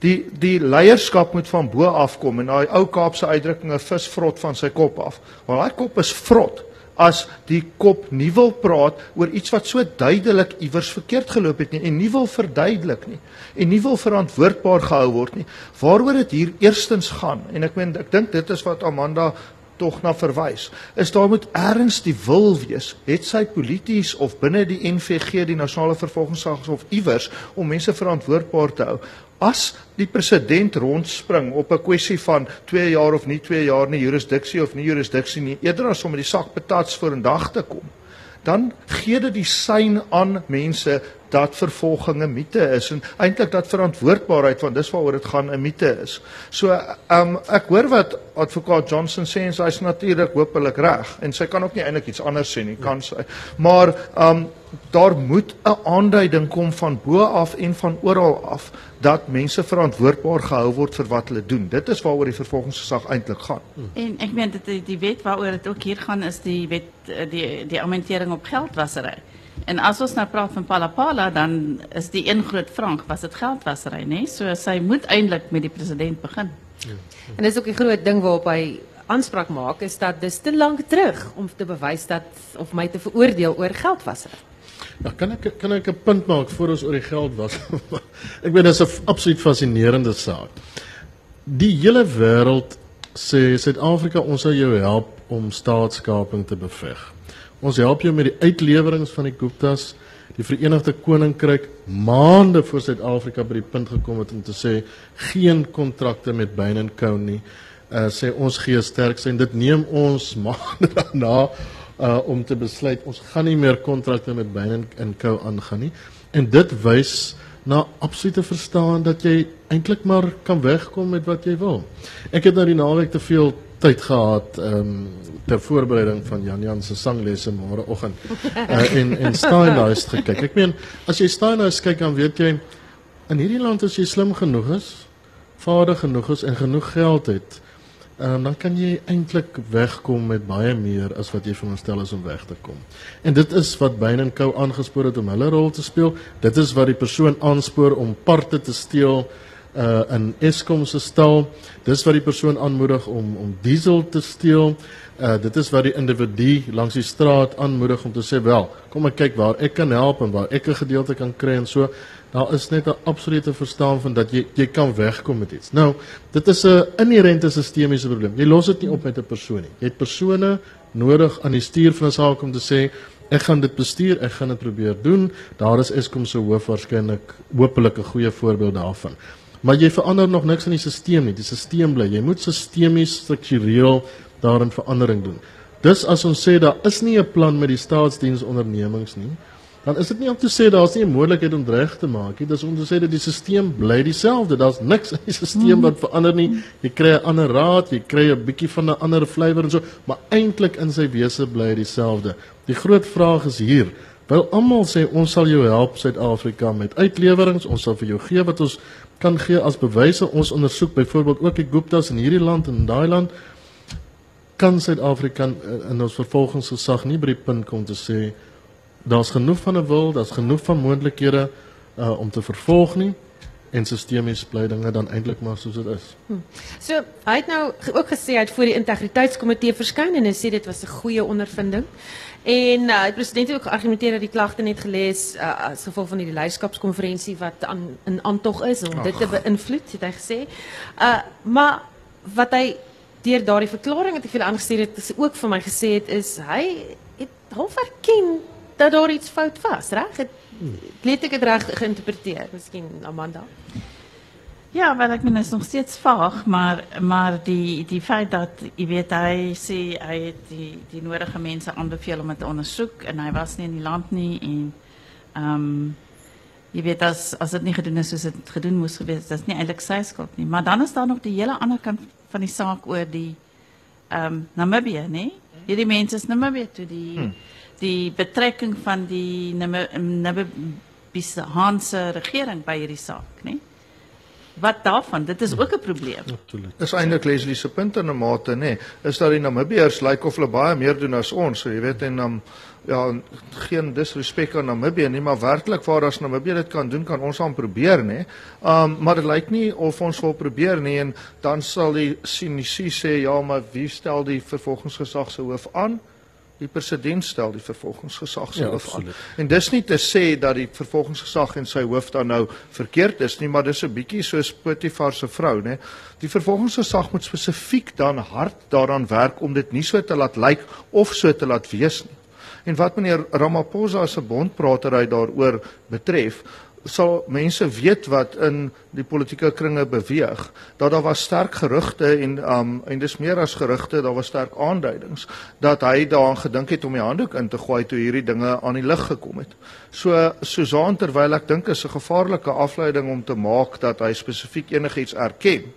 Die die leierskap moet van bo af kom en daai ou Kaapse uitdrukking 'n vis vrot van sy kop af. Want daai kop is vrot as die kop nie wil praat oor iets wat so duidelik iewers verkeerd geloop het nie en nie wil verduidelik nie en nie wil verantwoordbaar gehou word nie. Waaroor dit hier eerstens gaan en ek meen ek dink dit is wat Amanda tog na verwys. Is daar moet erns die wil wees, het sy polities of binne die NVG die nasionale vervolgingshof iewers om mense verantwoordbaar te hou as die president rondspring op 'n kwessie van 2 jaar of nie 2 jaar nie jurisdiksie of nie jurisdiksie nie eerder as om met die sak patats voor in dag te kom dan gee dit die sein aan mense dat vervolging 'n mite is en eintlik dat verantwoordbaarheid want dis waaroor dit gaan 'n mite is. So ehm um, ek hoor wat advokaat Johnson sê en sy's natuurlik hopelik reg en sy kan ook nie eintlik iets anders sê nie, kan sy. Maar ehm um, daar moet 'n aanduiding kom van bo af en van oral af dat mense verantwoordbaar gehou word vir wat hulle doen. Dit is waaroor die vervolgingsgesag eintlik gaan. En ek meen dit die, wet waaroor dit ook hier gaan is die wet die die amendering op geldwasery. En as ons nou praat van Palapala dan is die een groot vraag was dit geldwasery, nê? So sy moet eintlik met die president begin. Ja. En dis ook 'n groot ding waarop hy aanspraak maak is dat dis te lank terug om te bewys dat of my te veroordeel oor geldwasery. Ja, kan ek kan ek 'n punt maak voor ons oor die geld was? ek weet dit is 'n absoluut fascinerende saak. Die hele wêreld sê Suid-Afrika ons sal jou help om staatskaping te beveg. Ons help jou met die uitleweringe van die Guptas. Die Verenigde Koninkryk maande voor Suid-Afrika by die punt gekom het om te sê geen kontrakte met Bain & Co nie. Uh sê ons gee sterk sy en dit neem ons maande daarna uh om te besluit ons gaan nie meer kontrakte met Bain and Co aangaan nie. En dit wys na absolute verstaan dat jy eintlik maar kan wegkom met wat jy wil. Ek het nou die naweek te veel tyd gehad ehm um, ter voorbereiding van Jan Jan se sanglesse môreoggend uh, en en Steinhuis gekyk. Ek meen as jy Steinhuis kyk dan weet jy in hierdie land as jy slim genoeg is, vaardig genoeg is en genoeg geld het, um, dan kan jy eintlik wegkom met baie meer as wat jy veronderstel is om weg te kom. En dit is wat Bain & Co aangespoor het om hulle rol te speel. Dit is wat die persoon aanspoor om parte te steel uh in Eskom se stal. Dis wat die persoon aanmoedig om om diesel te steel. Uh dit is wat die individu langs die straat aanmoedig om te sê wel, kom ek kyk waar ek kan help en waar ek 'n gedeelte kan kry en so daar is net 'n absolute verstaan van dat jy jy kan wegkom met iets. Nou, dit is 'n inherente sistemiese probleem. Jy los dit nie op met 'n persoon nie. Jy het persone nodig aan die stuur van 'n saak om te sê ek gaan dit bestuur, ek gaan dit probeer doen. Daar is Eskom se hoof waarskynlik hopelik 'n goeie voorbeeld daarvan. Maar jy verander nog niks in die stelsel nie. Die stelsel bly. Jy moet sistemies struktureel daarin verandering doen. Dis as ons sê daar is nie 'n plan met die staatsdiensondernemings nie dan is dit nie om te sê daar's nie 'n moontlikheid om reg te maak nie. Dis om te sê dat die stelsel bly dieselfde. Daar's niks in die stelsel wat verander nie. Jy kry 'n ander raad, jy kry 'n bietjie van 'n ander flavour en so, maar eintlik in sy wese bly dieselfde. Die groot vraag is hier. Wil almal sê ons sal jou help Suid-Afrika met uitleweringe, ons sal vir jou gee wat ons kan gee as bewyse. Ons ondersoek byvoorbeeld ook die Guptas in hierdie land en in daai land. Kan Suid-Afrika in ons vervolgingsgesag nie by die punt kom te sê daar's genoeg van 'n wil, daar's genoeg van moontlikhede uh om te vervolg nie en sistemies bly dinge dan eintlik maar soos dit is. Hm. So, hy het nou ook gesê hy het voor die integriteitskomitee verskyn en hy sê dit was 'n goeie ondervinding. En uh, die president het ook geargumenteer dat die klagte net gelees uh, as gevolg van die leierskapskonferensie wat aan in aantog is om Ach. dit te beïnvloed, het hy gesê. Uh maar wat hy deur daardie verklaring wat hy vir aangestuur het, is ook vir my gesê het is hy het half erken dat daar iets fout was, reg? Het het ek dit reg geïnterpreteer, miskien Amanda? Ja, wel ek meen is nog steeds vaag, maar maar die die feit dat jy weet hy sê hy het die die nodige mense aanbeveel om dit te ondersoek en hy was nie in die land nie en ehm um, Jy weet as as dit nie gedoen is soos dit gedoen moes gewees, dis nie eintlik sy skuld nie. Maar dan is daar nog die hele ander kant van die saak oor die ehm um, Namibië, nê? Hierdie mense is Namibië toe die hmm. Die betrekking van die Namibiese Hanse regering by hierdie saak, nê? Wat daarvan? Dit is ook 'n probleem. Natuurlik. Dis eintlik Leslie se punt in 'n mate, nê. Nee. Is dat die Namibiërs lyk like of hulle baie meer doen as ons, so jy weet en um, ja, geen disrespek aan Namibië nie, maar werklik waar as Namibië dit kan doen, kan ons aan probeer, nê. Um maar dit lyk nie of ons wil probeer nie en dan sal die sinisie sê ja, maar wie stel die vervolgingsgesag se hoof aan? Die president stel die vervolgingsgesag se ja, hoof aan. En dis nie te sê dat die vervolgingsgesag en sy hoof dan nou verkeerd is nie, maar dis 'n bietjie soos Potifar se vrou, nê. Die vervolgingsgesag moet spesifiek dan hard daaraan werk om dit nie so te laat lyk of so te laat wees nie. En wat meneer Ramaphosa se bondpratery daaroor betref, sal mense weet wat in die politieke kringe beweeg dat daar was sterk gerugte en um en dis meer as gerugte daar was sterk aanduidings dat hy daaraan gedink het om die handdoek in te gooi toe hierdie dinge aan die lig gekom het. So Susan terwyl ek dink is 'n gevaarlike afleiding om te maak dat hy spesifiek enigiets erken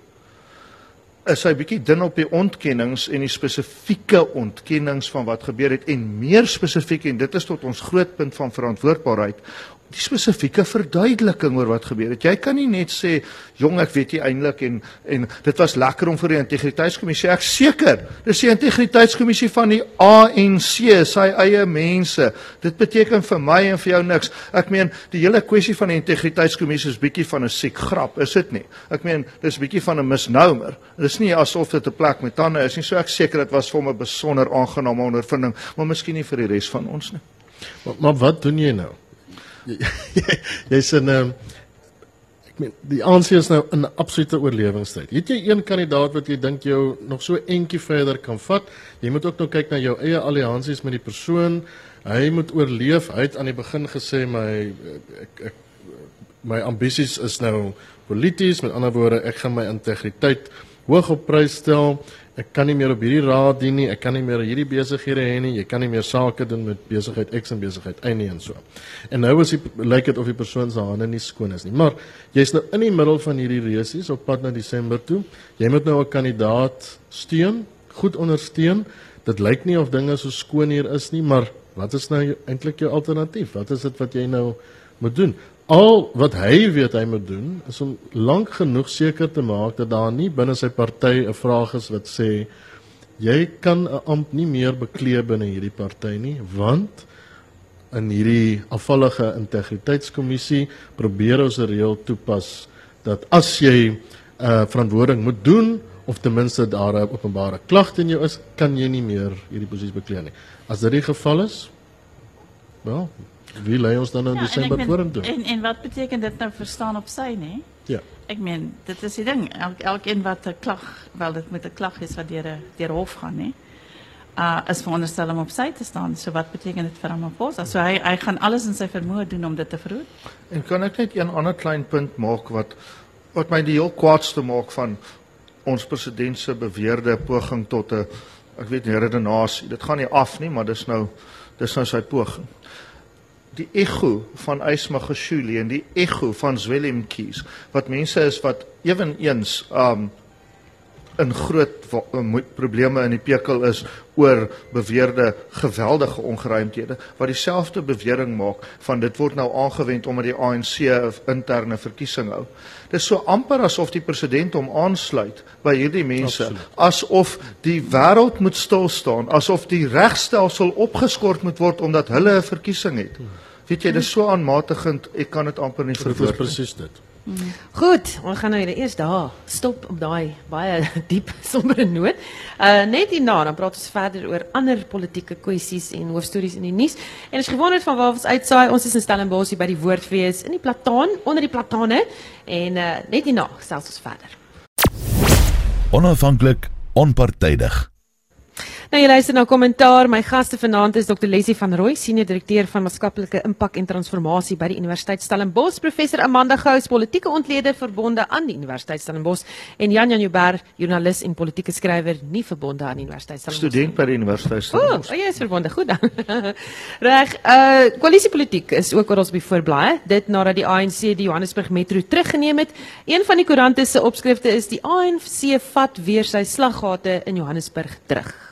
is hy bietjie dun op die ontkennings en die spesifieke ontkennings van wat gebeur het en meer spesifiek en dit is tot ons groot punt van verantwoordbaarheid die spesifieke verduideliking oor wat gebeur het. Jy kan nie net sê jong ek weet nie eintlik en en dit was lekker om vir die integriteitskommissie ek seker. Dis die integriteitskommissie van die ANC, sy eie mense. Dit beteken vir my en vir jou niks. Ek meen die hele kwessie van die integriteitskommissie is bietjie van 'n siek grap, is dit nie? Ek meen dis bietjie van 'n misnomer. Dis nie asof dit 'n plek met tande is nie. So ek seker dit was vir hom 'n besonder aangename ondervinding, maar miskien nie vir die res van ons nie. Maar, maar wat doen jy nou? jy's in 'n um, ek meen die ANC is nou in 'n absolute oorlewingsstryd. Het jy een kandidaat wat jy dink jou nog so entjie verder kan vat? Jy moet ook nou kyk na jou eie alliansies met die persoon. Hy moet oorleef. Hy het aan die begin gesê my ek ek my ambisies is nou polities, met ander woorde, ek gaan my integriteit hoog op prys stel ek kan nie meer op hierdie raad dien nie, ek kan nie meer hierdie besighede hê nie, jy kan nie meer sake doen met besigheid X en besigheid Y nie en so. En nou is dit lyk dit of die persoon se hande nie skoon is nie. Maar jy's nou in die middel van hierdie resies op pad na Desember toe. Jy moet nou 'n kandidaat steun, goed ondersteun. Dit lyk nie of dinge so skoon hier is nie, maar wat is nou eintlik jou alternatief? Wat is dit wat jy nou moet doen? Al wat hy weet hy moet doen is om lank genoeg seker te maak dat daar nie binne sy party 'n vraag is wat sê jy kan 'n amp nie meer beklee binne hierdie party nie want in hierdie afvallige integriteitskommissie probeer ons 'n reël toepas dat as jy 'n uh, verantwoording moet doen of ten minste daar 'n openbare klag teen jou is, kan jy nie meer hierdie posisie beklee nie. As dit die geval is, wel, Wie lei ons dan in ja, Desember vorentoe? En en wat beteken dit nou verstaan op sy, nê? Ja. Ek meen, dit is die ding. Elk elkeen wat 'n klag, wel dit moet 'n klag is wat deur 'n deur hof gaan, nê? Uh as veronderstel om op sy te staan. So wat beteken dit vir Ramaphosa? So hy hy gaan alles in sy vermoë doen om dit te verhoed. En kan ek net een ander klein punt maak wat wat my die heel kwaadste maak van ons president se beweerde poging tot 'n ek weet nie redenasie. Dit gaan nie af nie, maar dis nou dis nou sy poging die ego van Ysmagashule en die ego van Zwelin Keys wat mense is wat ewenigs um in groot probleme in die pekel is oor beweerde geweldige ongeruimthede wat dieselfde bewering maak van dit word nou aangewend omdat die ANC 'n interne verkiesing hou. Dis so amper asof die president hom aansluit by hierdie mense Absoluut. asof die wêreld moet stil staan, asof die regstelsel opgeskort moet word omdat hulle 'n verkiesing het. Weet jy, dis so aanmatigend, ek kan dit amper nie verwoord nie. Presies dit. Goed, ons gaan nou eers daar stop op daai baie diep sombere noot. Uh net hierna dan praat ons verder oor ander politieke kwessies en hoofstories in die nuus. En as gewonder van waar ons uitsaai, ons is in Stellenbosch by die Woordfees in die Plataan, onder die platane en uh net hierna gesels ons verder. Onafhanklik, onpartydig. Nou jy luister na kommentaar. My gaste vanaand is Dr. Leslie van Rooi, senior direkteur van maatskaplike impak en transformasie by die Universiteit Stellenbosch, professor Amanda Gous, politieke ontleder verbonde aan die Universiteit Stellenbosch en Jan Jan Joubert, joernalis en politieke skrywer nie verbonde aan die Universiteit Stellenbosch. Student by die Universiteit O, Stellenbosch. oh, jy is verbonde. Goed dan. Reg. Uh koalisiepolitiek is ook oral op die voorblaai. Dit nadat die ANC die Johannesburg Metro teruggeneem het. Een van die koerante se opskrifte is die ANC vat weer sy slaggate in Johannesburg terug.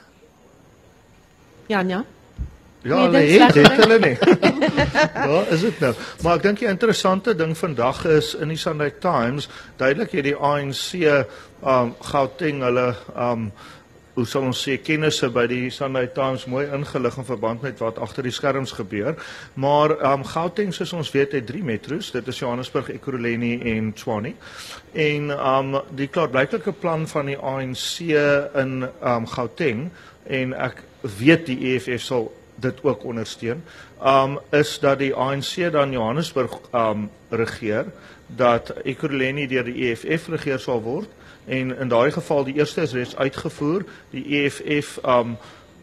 Janja. Ja, Nee, hulle het dit hulle nie. ja, is dit nou. Maar ek dink die interessante ding vandag is in die Sunday Times duidelik hier die ANC um Gauteng hulle um hoe sal ons sê kennisse by die Sunday Times mooi ingelig in verband met wat agter die skerms gebeur. Maar um Gauteng soos ons weet het drie metro's, dit is Johannesburg, Ekurhuleni en Tshwane. En um die klaarblyklike plan van die ANC in um Gauteng en ek weet die EFF sal dit ook ondersteun. Um is dat die ANC dan Johannesburg um regeer, dat Ekurhuleni deur die EFF regeer sal word en in daai geval die eerste is reeds uitgevoer, die EFF um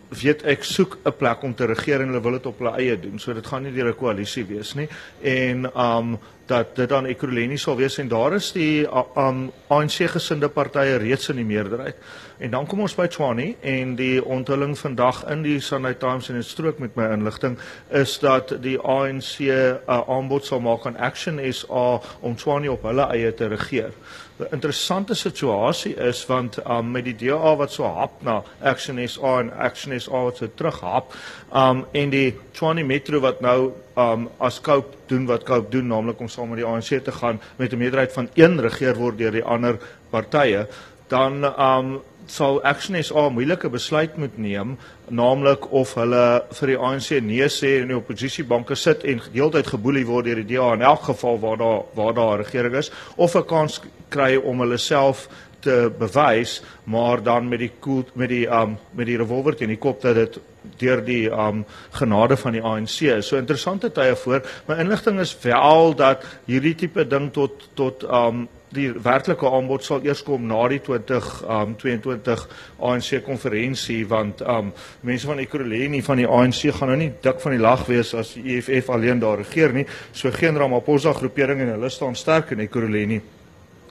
weet ek soek 'n plek om te regeer en hulle wil dit op hulle eie doen. So dit gaan nie deur 'n koalisie wees nie. En um dat dit dan Ekurhuleni sal wees en daar is die uh, um ANC gesinde partye reeds in die meerderheid. En dan kom ons by Tshwane en die onthulling vandag in die Sunday Times en dit strook met my inligting is dat die ANC 'n uh, aanbod sal maak aan Action SA om Tshwane op hulle eie te regeer. 'n Interessante situasie is want um, met die DA wat so hap na Action SA en Action SA wat so terughap um, en die Tshwane Metro wat nou um, as Cope doen wat Cope doen naamlik om saam met die ANC te gaan met 'n meerderheid van 1 regeer word deur die ander partye dan um, sal Action SA 'n moeilike besluit moet neem, naamlik of hulle vir die ANC nee sê en die oppositiebanke sit en heeltyd geboelie word deur die DA in elk geval waar daar waar daar 'n regering is of 'n kans kry om hulle self te bewys, maar dan met die koel met die um met die revolver teen die kop dat dit deur die um genade van die ANC is. So interessante tye voor. My inligting is wel dat hierdie tipe ding tot tot um die werklike aanbod sal eers kom na die 20 um 22 ANC konferensie want um mense van Ekurhuleni van die ANC gaan nou nie dik van die lag wees as die EFF alleen daar regeer nie. So geen Ramaphosa groepering en hulle staan sterk in Ekurhuleni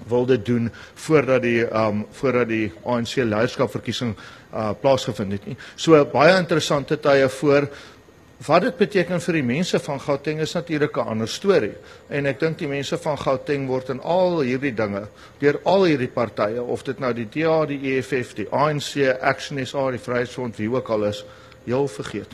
wil dit doen voordat die um voordat die ANC leierskapverkiesing uh plaasgevind het nie. So baie interessante tye voor Wat dit beteken vir die mense van Gauteng is natuurlik 'n ander storie. En ek dink die mense van Gauteng word in al hierdie dinge deur al hierdie partye of dit nou die DA, die EFF, die ANC, Action SA, die Vryheidsfront, wie ook al is, heel vergeet.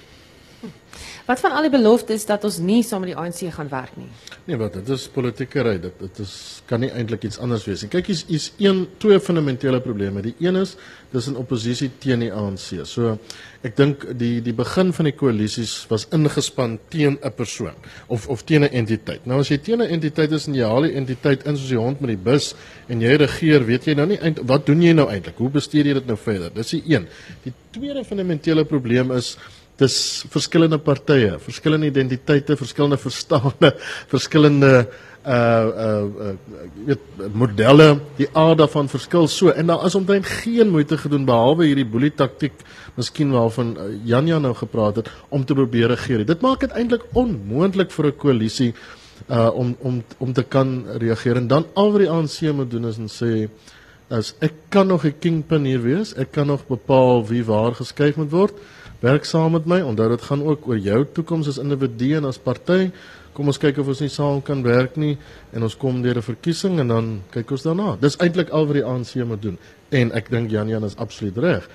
Wat van al die beloftes dat ons nie saam met die ANC gaan werk nie? Nee, wat dit is politieke ry. Dit dit is kan nie eintlik iets anders wees nie. Kyk, hier's hier's een twee fundamentele probleme. Die een is dis 'n oppositie teen die ANC. So ek dink die die begin van die koalisies was ingespan teen 'n persoon of of teen 'n entiteit. Nou as jy teen 'n entiteit is en jy haal die entiteit in soos die hond met die bus en jy regeer, weet jy nou nie eind, wat doen jy nou eintlik? Hoe bestuur jy dit nou verder? Dis die een. Die tweede fundamentele probleem is dis verskillende partye, verskillende identiteite, verskillende verstande, verskillende uh uh uh weet modelle, die aard daarvan verskil so en daar is omtrent geen moeite gedoen behalwe hierdie boelie taktik, miskien waarvan uh, Jan Jan nou gepraat het om te probeer regeer. Dit maak dit eintlik onmoontlik vir 'n koalisie uh om om om te kan reageer en dan al wat die ANC moet doen is en sê is ek kan nog 'n kingpin hier wees. Ek kan nog bepaal wie waar geskuif moet word. Werk saam met my. Onthou dit gaan ook oor jou toekoms as individu en as party. Kom ons kyk of ons nie saam kan werk nie en ons kom deur 'n verkiesing en dan kyk ons daarna. Dis eintlik al wat die ANC moet doen. En ek dink Jan Jan is absoluut reg.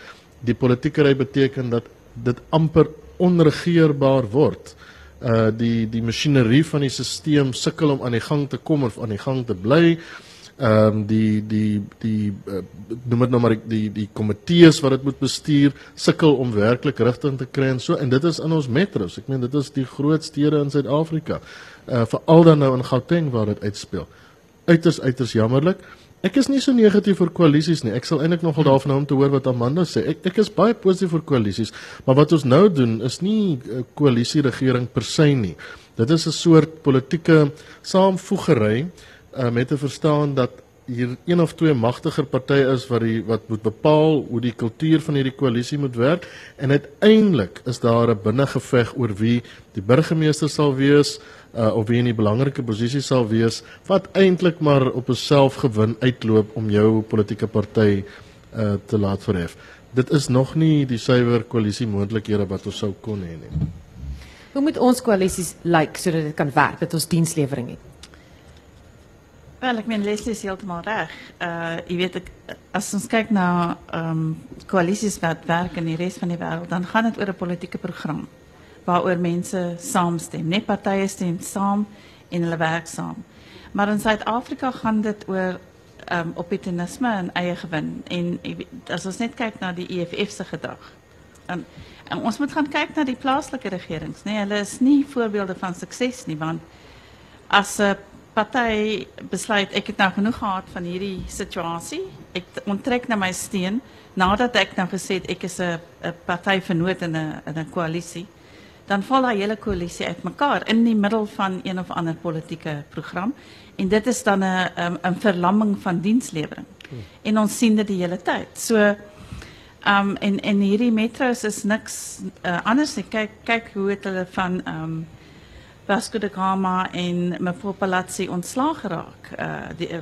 Die politieke ry beteken dat dit amper onregeerbaar word. Uh die die masjinerie van die stelsel sukkel om aan die gang te kom of aan die gang te bly ehm um, die die die uh, noem dit nou maar die die komitees wat dit moet bestuur sukkel om werklik rigting te kry en so en dit is in ons metros. Ek meen dit is die groot stede in Suid-Afrika. Uh veral dan nou in Gauteng waar dit uitspeel. Uiters uiters jammerlik. Ek is nie so negatief vir koalisies nie. Ek sal eintlik nogal daarvan hou om te hoor wat Amanda sê. Ek ek is baie positief vir koalisies, maar wat ons nou doen is nie 'n koalisie regering per se nie. Dit is 'n soort politieke saamvoegery uh, met te verstaan dat hier een of twee magtiger partye is wat die wat moet bepaal hoe die kultuur van hierdie koalisie moet werk en uiteindelik is daar 'n binnengeveg oor wie die burgemeester sal wees uh, of wie in die belangrike posisie sal wees wat eintlik maar op 'n selfgewin uitloop om jou politieke party uh, te laat verhef. Dit is nog nie die suiwer koalisie moontlikhede wat ons sou kon hê nie. Hoe moet ons koalisies lyk like, sodat dit kan werk, dat ons dienslewering het? Wel, ik ben Leslie is helemaal reg. Uh, je weet, als we kijken naar um, coalities wat werken in de rest van de wereld, dan gaat het over een politieke programma. Waarover mensen samenstemmen. Niet partijen stemmen samen en hulle werk samen. Maar in Zuid-Afrika gaat het over um, opportunisme en eigen gewin. En als we net kijken naar die EFF's gedrag. En, en ons moet gaan kijken naar die plaatselijke regerings. Nee, hulle is niet voorbeelden van succes nie, want als 'n party besluit ek het nou genoeg gehad van hierdie situasie. Ek onttrek na my steen nadat ek nou gesê het ek is 'n 'n partyvernoot in 'n in 'n koalisie. Dan val daai hele koalisie uitmekaar in die middel van een of ander politieke program en dit is dan 'n 'n 'n verlamming van dienslewering. En ons sien dit die hele tyd. So um en en hierdie metros is niks uh, anders nie. Kyk kyk hoe het hulle van um Vasco da Gama en mevrou Palazzi ontslaag geraak. Uh die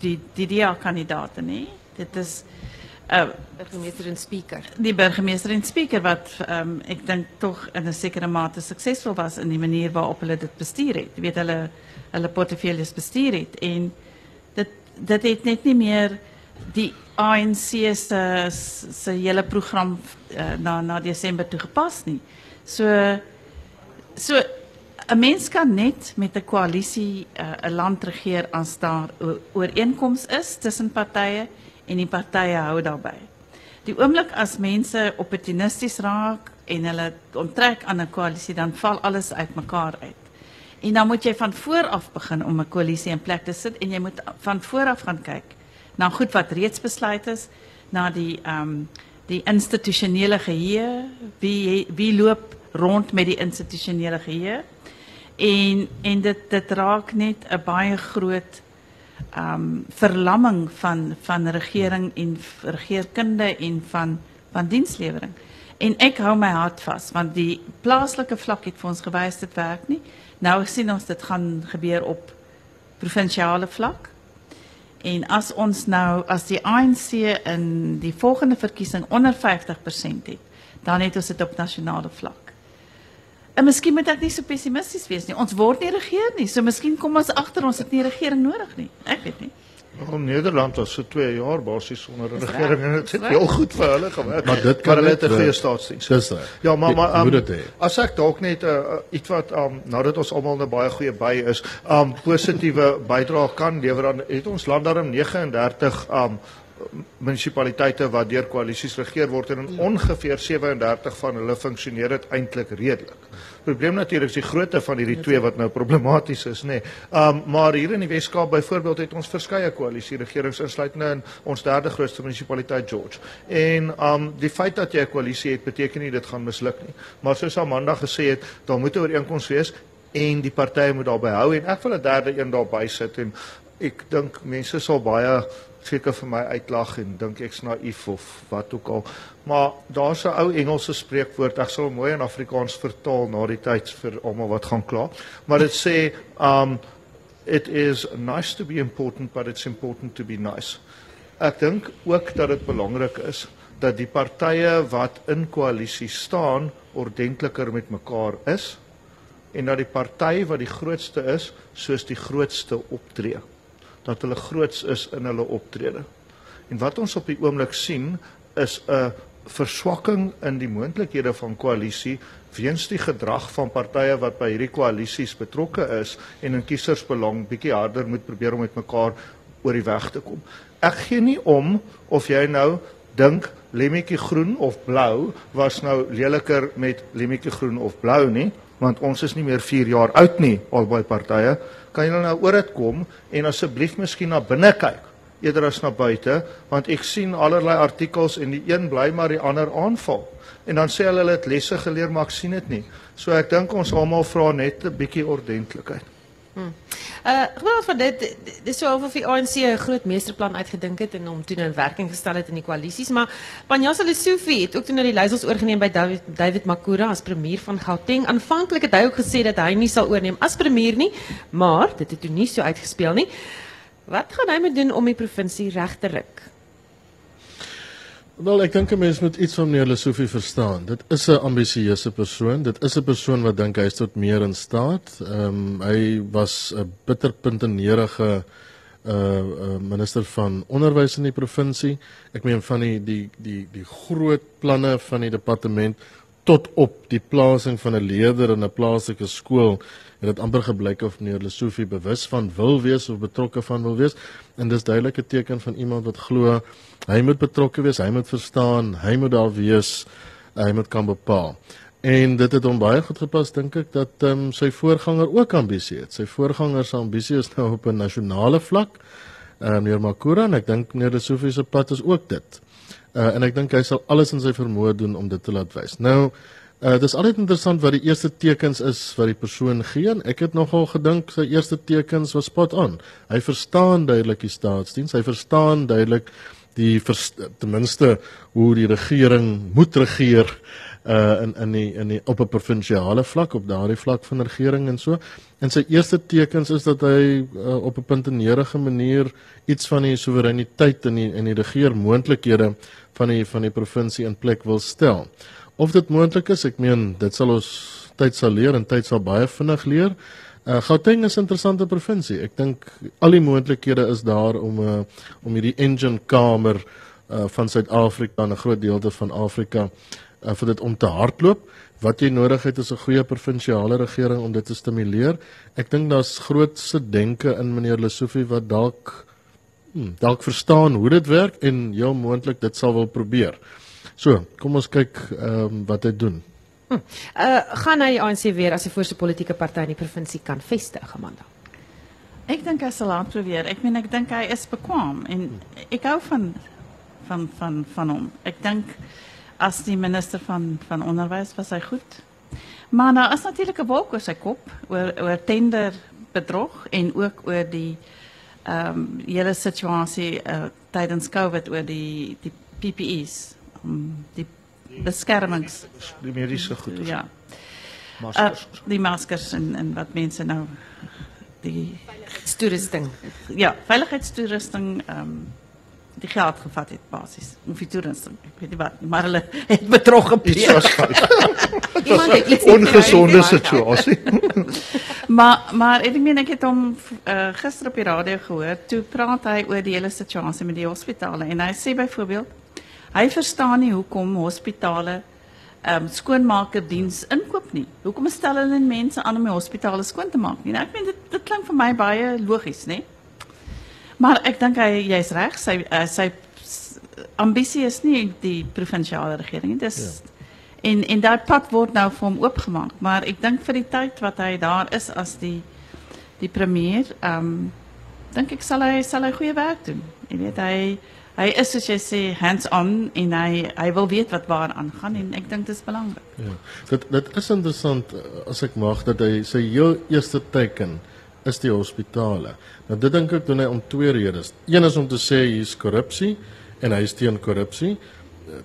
die die DA kandidaate nê. Dit is uh burgemeester en speaker. Die burgemeester en speaker wat um ek dink tog in 'n sekere mate suksesvol was in die manier waarop hulle dit bestuur het. Jy weet hulle hulle portefeuilles bestuur het en dit dit het net nie meer die ANC se se hele program uh, na na Desember toe gepas nie. So so 'n mens kan net met 'n koalisie eh, 'n uh, land regeer as daar ooreenkoms is tussen partye en die partye hou daarbey. Die oomblik as mense opportunisties raak en hulle onttrek aan 'n koalisie dan val alles uitmekaar uit. En dan moet jy van voor af begin om 'n koalisie in plek te sit en jy moet van voor af gaan kyk na goed wat reeds besluit is, na die ehm um, die geheue, wie wie loop rond met die institusionele geheue en en dit dit raak net 'n baie groot um, verlamming van van regering en regeringskunde en van van dienslewering. En ek hou my hart vas want die plaaslike vlak het vir ons gewys dit werk nie. Nou sien ons dit gaan gebeur op provinsiale vlak. En as ons nou as die ANC in die volgende verkiesing onder 50% het, dan het ons dit op nasionale vlak. En miskien moet ek nie so pessimisties wees nie. Ons word nie regeer nie. So miskien kom ons agter ons het nie regering nodig nie. Ek weet nie. Wel Nederland was so 2 jaar basies sonder 'n regering en dit het heel goed vir hulle gewerk. Maar dit kan hulle 'n goeie staatsdiens. Dis reg. Ja, maar maar um, as ek dalk net 'n uh, iets wat um, nou dat ons almal 'n baie goeie by is, um positiewe bydrae kan lewer dan het ons land daarom 39 um munisipaliteite wat deur koalisies regeer word en ongeveer 37 van hulle funksioneer dit eintlik redelik. Probleem natuurlik is die grootte van hierdie twee wat nou problematies is, nê. Nee. Um maar hier in die Weskaap byvoorbeeld het ons verskeie koalisie regerings insluitende in ons derde grootste munisipaliteit George. En um die feit dat jy 'n koalisie het beteken nie dit gaan misluk nie. Maar soos Amanda gesê het, daar moet 'n ooreenkoms wees en die partye moet daarby hou en ek wil 'n derde een daarby sit en ek dink mense sal baie seker vir my uitlag en dink ek's naïef of wat ook al. Maar daar's 'n ou Engelse spreekwoord, ek sal mooi in Afrikaans vertaal na die tyd vir almal wat gaan kla. Maar dit sê um it is nice to be important but it's important to be nice. Ek dink ook dat dit belangrik is dat die partye wat in koalisie staan ordentliker met mekaar is en dat die party wat die grootste is soos die grootste optree dat hulle groots is in hulle optrede. En wat ons op die oomblik sien is 'n verswakking in die moontlikhede van koalisie weens die gedrag van partye wat by hierdie koalisies betrokke is en in kiesersbelang bietjie harder moet probeer om met mekaar oor die weg te kom. Ek gee nie om of jy nou dink lemmetjie groen of blou was nou leliker met lemmetjie groen of blou nie, want ons is nie meer 4 jaar oud nie albei partye. Kan julle nou oor dit kom en asseblief miskien na binne kyk eerder as na buite want ek sien allerlei artikels en die een bly maar die ander aanval. En dan sê hulle hulle het lesse geleer maar ek sien dit nie. So ek dink ons almal vra net 'n bietjie ordentlikheid Uh gepraat van dit dit is so of die ANC 'n groot meesterplan uitgedink het en hom toe nou in werking gestel het in die koalisies, maar Panjasa Lesofie het ook toe nou die leiersels oorgeneem by David David Makura as premier van Gauteng. Aanvanklik het hy ook gesê dat hy nie sal oorneem as premier nie, maar dit het toe nie so uitgespeel nie. Wat gaan hy moet doen om die provinsie reg te ruk? Wel, ek dink 'n mens moet iets van meneer Lesofie verstaan. Dit is 'n ambisieuse persoon. Dit is 'n persoon wat dink hy is tot meer in staat. Ehm um, hy was 'n bitterpuntenerige uh, uh minister van onderwys in die provinsie. Ek meen van die die die die groot planne van die departement tot op die plasing van 'n leerder in 'n plaaslike skool het dit amper gebleik of meneer Lesofie bewus van wil wees of betrokke van wil wees en dis duidelike teken van iemand wat glo hy moet betrokke wees, hy moet verstaan, hy moet daar wees, hy moet kan bepaal. En dit het hom baie goed gepas dink ek dat ehm um, sy voorganger ook ambisie het. Sy voorganger se ambisie is nou op 'n nasionale vlak. Ehm uh, meneer Makura en ek dink meneer Lesofie se pad is ook dit. Uh, en ek dink hy sal alles in sy vermoë doen om dit te laat wys. Nou, uh dis altyd interessant wat die eerste tekens is wat die persoon gee. En ek het nogal gedink sy eerste tekens was spot on. Hy verstaan duidelik die staatsdiens. Hy verstaan duidelik die ten minste hoe die regering moet regeer uh in in die in die op 'n provinsiale vlak op daardie vlak van regering en so. En sy eerste tekens is dat hy uh, op 'n puntenerige manier iets van die soewereiniteit in die in die regeermoontlikhede van die van die provinsie in plek wil stel. Of dit moontlik is, ek meen dit sal ons tyd sal leer en tyd sal baie vinnig leer. Uh, Gauteng is 'n interessante provinsie. Ek dink al die moontlikhede is daar om uh, om hierdie engine kamer uh, van Suid-Afrika en 'n groot deelte van Afrika uh, vir dit om te hardloop. Wat jy nodig het is 'n goeie provinsiale regering om dit te stimuleer. Ek dink daar's grootse denke in meneer Lesofie wat dalk hmm, dalk verstaan hoe dit werk en heel moontlik dit sal wil probeer. So, kom ons kyk ehm um, wat hy doen. Hm. Uh gaan hy ANC weer as 'n voorste politieke party in die provinsie kan vestig, Amanda? Ek dink hy sal laat probeer. Ek meen ek dink hy is bekwam en ek hou van van van van hom. Ek dink as die minister van van onderwys was hy goed. Maar daar is natuurlik 'n wolk oor sy kop oor oor tender bedrog en ook oor die ehm um, hele situasie uh, tydens Covid oor die die PPE's, um, die beskermings die mediese goed. Ja. Maskers. Uh, die maskers en en wat mense nou die toerusting. ja, veiligheidstoerusting ehm um, die geld gevat het basies om vir toerusting. Ek weet nie wat, maar hulle het Iets gepleeg. was fout. Iemand het iets Ongesonde situasie. Maar maar ek meen ek het hom uh, gister op die radio gehoor. Toe praat hy oor die hele situasie met die hospitale en hy sê byvoorbeeld hy verstaan nie hoekom hospitale ehm um, skoonmakerdiens inkoop nie. Hoekom stel hulle mense aan om die hospitale skoon te maak nie? Nou, ek meen dit dit klink vir my baie logies, né? Maar ek dink hy jy's reg, sy uh, sy s- ambisie is nie die provinsiale regering nie. Dis ja. en en daai pad word nou vir hom oopgemaak, maar ek dink vir die tyd wat hy daar is as die die premier, ehm um, dink ek sal hy sal hy goeie werk doen. Jy weet hy hy is soos jy sê hands on en hy hy wil weet wat waar aangaan en ek dink dit is belangrik. Ja. Dit dit is interessant eh, as ek mag dat hy sy heel eerste teken is die hospitale. Nou dit dink ek doen hy om twee redes. Een is om te sê hier's korrupsie en hy is teen korrupsie.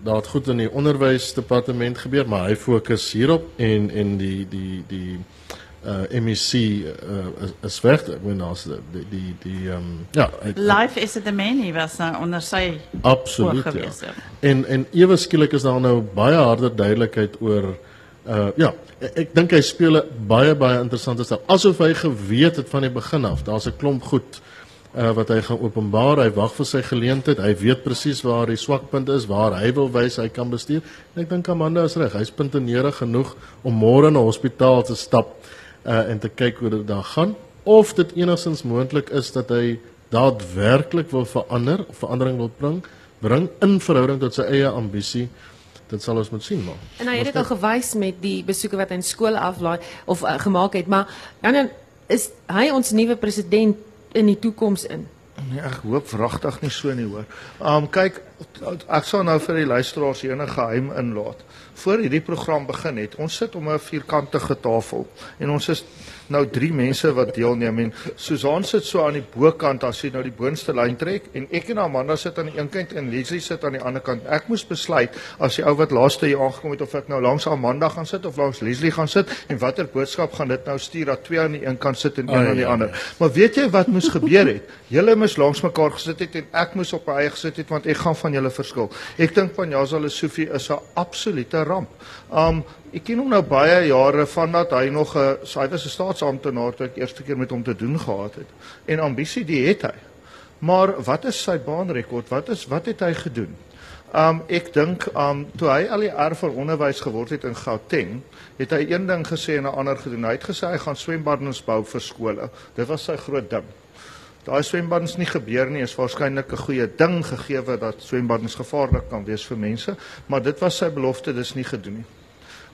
Daar het goed in die onderwysdepartement gebeur, maar hy fokus hierop en en die die die uh MEC uh, is, weg. Ek bedoel daar's die die die ehm um, ja, hy- Life is it the many was nou onder sy Absoluut ja. ja. En en ewe skielik is daar nou baie harder duidelikheid oor uh ja, ek, ek dink hy speel 'n baie baie interessante stel. Asof hy geweet het van die begin af. Daar's 'n klomp goed uh wat hy gaan openbaar. Hy wag vir sy geleentheid. Hy weet presies waar die swakpunt is, waar hy wil wys hy kan bestuur. En ek dink Amanda is reg. Hy's puntenerig genoeg om môre na hospitaal te stap uh en te kyk hoe dit daar gaan of dit enigstens moontlik is dat hy daadwerklik wil verander of verandering wil bring bring in verhouding tot sy eie ambisie dit sal ons moet sien maar En hy het dit al gewys met die besoeke wat hy in skole aflaai of uh, gemaak het, maar dan is hy ons nuwe president in die toekoms in. Nee, ek hoop wragtig nie so nie hoor. Um kyk, ek sal nou vir die luisteraars enige geheim inlaat. Voor hierdie program begin het, ons sit om 'n vierkantige tafel en ons is nou drie mense wat deelneem en Susan sit so aan die bokant as jy nou die boonste lyn trek en ek en Amanda sit aan die een kant en Leslie sit aan die ander kant. Ek moes besluit as die ou wat laaste hier aangekom het of ek nou langs Amanda gaan sit of langs Leslie gaan sit en watter boodskap gaan dit nou stuur dat twee aan die een kant sit en een Oh, ja, aan die ja, ander. Maar weet jy wat moes gebeur het? Julle moes langs mekaar gesit het en ek moes op my eie gesit het want ek gaan van julle verskil. Ek dink Panjaza Lesofie is 'n absolute ramp. Um ek ken hom nou baie jare vandat hy nog 'n hy was 'n staatsamptenaar toe ek eerste keer met hom te doen gehad het. En ambisie die het hy. Maar wat is sy baanrekord? Wat is wat het hy gedoen? Um ek dink um toe hy al die erf vir onderwys geword het in Gauteng, het hy een ding gesê en 'n ander gedoen. Hy het gesê hy gaan swembaddens bou vir skole. Dit was sy groot ding. Daai swembaddens nie gebeur nie is waarskynlik 'n goeie ding gegee dat swembaddens gevaarlik kan wees vir mense, maar dit was sy belofte, dis nie gedoen nie.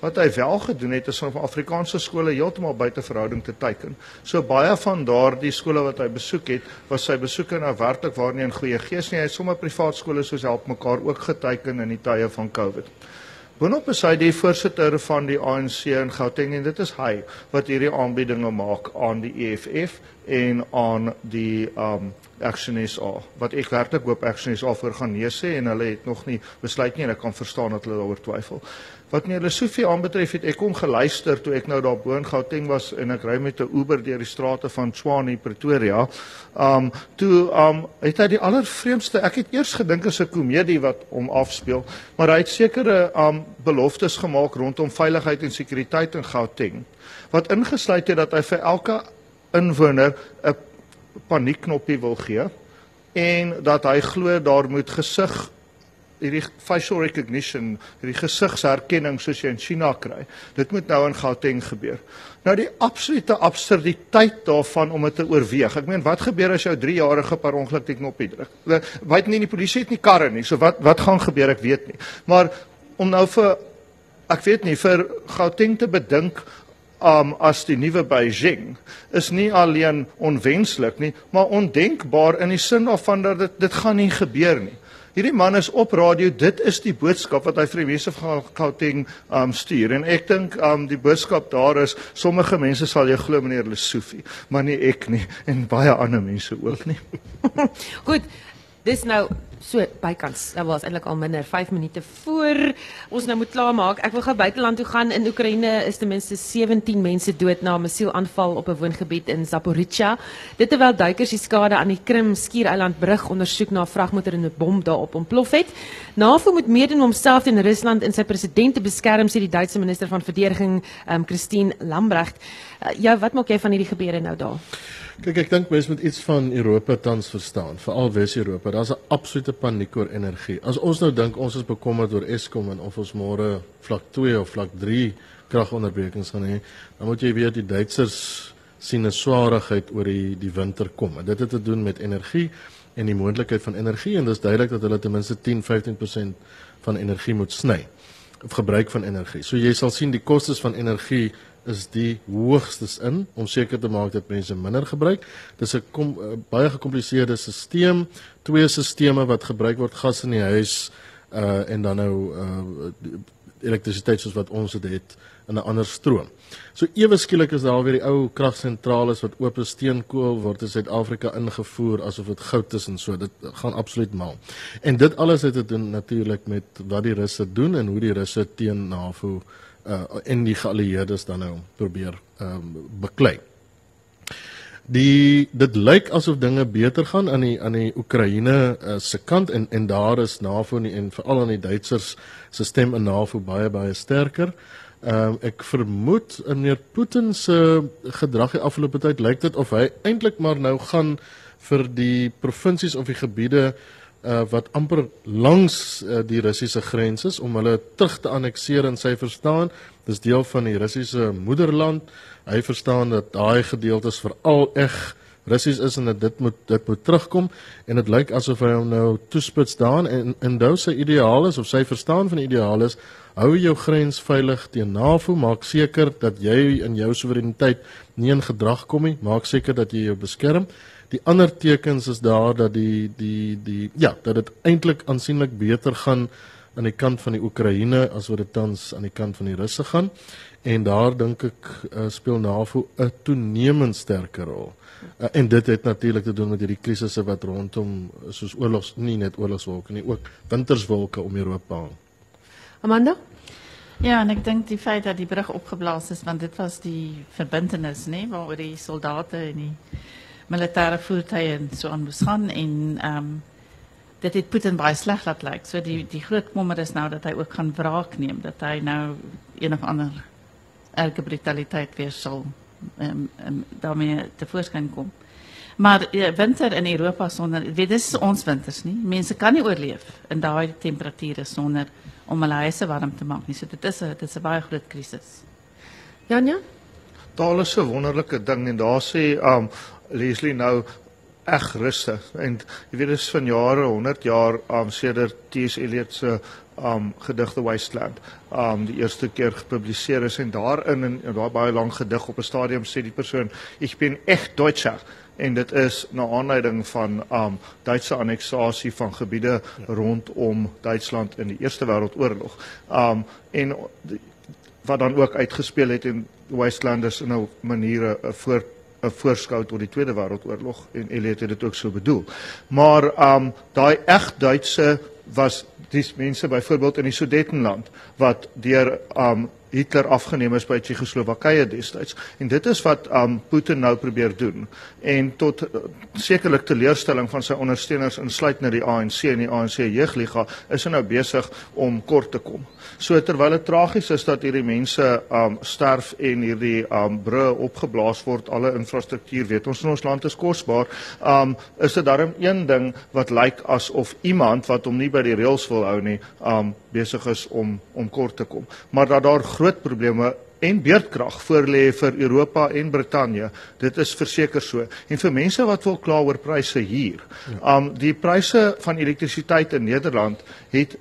Wat hy wel gedoen het is om Afrikaanse skole heeltemal buite verhouding te teiken. So baie van daardie skole wat hy besoek het, was sy besoeke nou werklik waar nie in goeie gees nie. Hy het sommer privaat skole soos help mekaar ook geteiken in die tye van COVID. Boonop is hy die voorsitter van die ANC in Gauteng en dit is hy wat hierdie aanbiedinge maak aan die EFF en aan die um Action SA wat ek werklik hoop Action SA voor gaan nee sê en hulle het nog nie besluit nie en ek kan verstaan dat hulle daaroor twyfel. Wat meneer Lesofie aanbetref het ek kom geluister toe ek nou daar bo in Gauteng was en ek ry met 'n Uber deur die strate van Tshwane Pretoria. Um toe um het hy die allervreemdste ek het eers gedink is 'n komedie wat hom afspeel, maar hy het sekere um beloftes gemaak rondom veiligheid en sekuriteit in Gauteng wat ingesluit het dat hy vir elke inwoner 'n paniekknoppie wil gee en dat hy glo daar moet gesig hierdie facial recognition, hierdie gesigsherkenning soos jy in China kry. Dit moet nou in Gauteng gebeur. Nou die absolute absurditeit daarvan om dit te oorweeg. Ek meen, wat gebeur as jou 3-jarige per ongeluk die knoppie druk? Hulle weet nie die polisie het nie karre nie. So wat wat gaan gebeur? Ek weet nie. Maar om nou vir ek weet nie vir Gauteng te bedink um as die nuwe Beijing is nie alleen onwenslik nie, maar ondenkbaar in die sin daarvan dat dit dit gaan nie gebeur nie. Hierdie man is op radio, dit is die boodskap wat hy vir die mense van Gauteng um stuur en ek dink um die boodskap daar is sommige mense sal jou glo meneer Lesofie, maar nie ek nie en baie ander mense ook nie. Goed. Dis nou so bykans. Dit was eintlik al minder 5 minute voor ons nou moet klaarmaak. Ek wil gou buiteland toe gaan. In Oekraïne is ten minste 17 mense dood na 'n missielaanval op 'n woongebied in Zaporizhia. Dit terwyl duikers die skade aan die Krim skiereiland brug ondersoek na 'n vragmotor en 'n bom daarop ontplof het. NAVO moet meedoen om homself teen Rusland en sy president te beskerm, sê die Duitse minister van verdediging, um, Christine Lambrecht. Uh, ja, wat maak jy van hierdie gebeure nou daar? Kyk, ek dink mense moet iets van Europa tans verstaan, veral Wes-Europa. Daar's 'n absolute paniek oor energie. As ons nou dink ons is bekommerd oor Eskom en of ons môre vlak 2 of vlak 3 kragonderbrekings gaan hê, dan moet jy weet die Duitsers sien 'n swaarigheid oor die die winter kom. En dit het te doen met energie en die moontlikheid van energie en dis duidelik dat hulle ten minste 10-15% van energie moet sny of gebruik van energie. So jy sal sien die kostes van energie is die hoogstes in om seker te maak dat mense minder gebruik. Dis 'n uh, baie gekompliseerde stelsel, twee stelsels wat gebruik word gas in die huis uh en dan nou uh elektrisiteit soos wat ons dit het in 'n ander stroom. So ewe skielik is daar weer die ou kragsentrale wat oop is steenkool word in Suid-Afrika ingevoer asof dit goud is en so. Dit gaan absoluut mal. En dit alles het te doen natuurlik met wat die Russe doen en hoe die Russe teen NAVO uh en die geallieerdes dan nou probeer ehm um, beklei. Die dit lyk asof dinge beter gaan aan die aan die Oekraïne uh, se kant en en daar is NAVO nie, en veral aan die Duitsers se stem in NAVO baie baie sterker. Ehm um, ek vermoed in meneer Putin se gedrag die afgelope tyd lyk dit of hy eintlik maar nou gaan vir die provinsies of die gebiede uh, wat amper langs uh, die Russiese grens is om hulle terug te annekteer in sy verstaan. Dis deel van die Russiese moederland. Hy verstaan dat daai gedeeltes veral eg Russies is en dat dit moet dit moet terugkom en dit lyk asof hy hom nou toespits daan en en nou sy ideaal is of sy verstaan van ideaal is hou jou grens veilig teen NAVO maak seker dat jy in jou soewereiniteit nie in gedrag kom nie maak seker dat jy jou beskerm Die ander tekens is daar dat die die die ja, dat dit eintlik aansienlik beter gaan aan die kant van die Oekraïne as wat dit tans aan die kant van die Russe gaan. En daar dink ek uh, speel NAVO 'n toenemend sterker rol. Uh, en dit het natuurlik te doen met hierdie krisisse wat rondom soos oorlogs nie net oorlogswolke nie, ook winterswolke om Europa hang. Amanda? Ja, en ek dink die feit dat die brug opgeblaas is want dit was die verbintenis, nê, waaroor die soldate en die militêre voertuie en so aan moes gaan en ehm um, dit het Putin baie sleg laat lyk. So die die groot kommer is nou dat hy ook gaan wraak neem, dat hy nou een of ander erge brutaliteit weer sal um, um, daarmee tevoorschijn kom. Maar ja, winter in Europa sonder weet dis ons winters nie. Mense kan nie oorleef in daai temperature sonder om hulle huise warm te maak nie. So dit is 'n dit is 'n baie groot krisis. Janja? Taal is 'n wonderlike ding en daar sê um Leslie nou eg russe en jy weet dis van jare 100 jaar um sedert T.S. Eliot se um gedig The Wasteland um die eerste keer gepubliseer is en daarin in, in daai baie lang gedig op 'n stadium sê die persoon ek ben echt deutscher en dit is na aanleiding van um Duitse anneksasie van gebiede rondom Duitsland in die Eerste Wêreldoorlog. Um en wat dan ook uitgespeel het in Wastelanders in 'n maniere 'n voor 'n voorskou tot die Tweede Wêreldoorlog en Eliot het dit ook so bedoel. Maar um daai eg Duitse was dis mense byvoorbeeld in die Sudetenland wat deur um Hitler afgeneem is by Tsjechoslowakye destyds en dit is wat um Putin nou probeer doen en tot uh, sekerlik teleurstelling van sy ondersteuners insluitend die ANC en die ANC jeugliga is hy nou besig om kort te kom. So terwyl dit tragies is dat hierdie mense um sterf en hierdie um brûe opgeblaas word, alle infrastruktuur weet ons in ons land is kosbaar, um is dit darm een ding wat lyk asof iemand wat hom nie by die reëls wil hou nie, um besig is om om kort te kom. Maar dat daar groot probleme en beerdkrag voorlê vir Europa en Brittanje. Dit is verseker so. En vir mense wat wil kla oor pryse hier. Ja. Um die pryse van elektrisiteit in Nederland het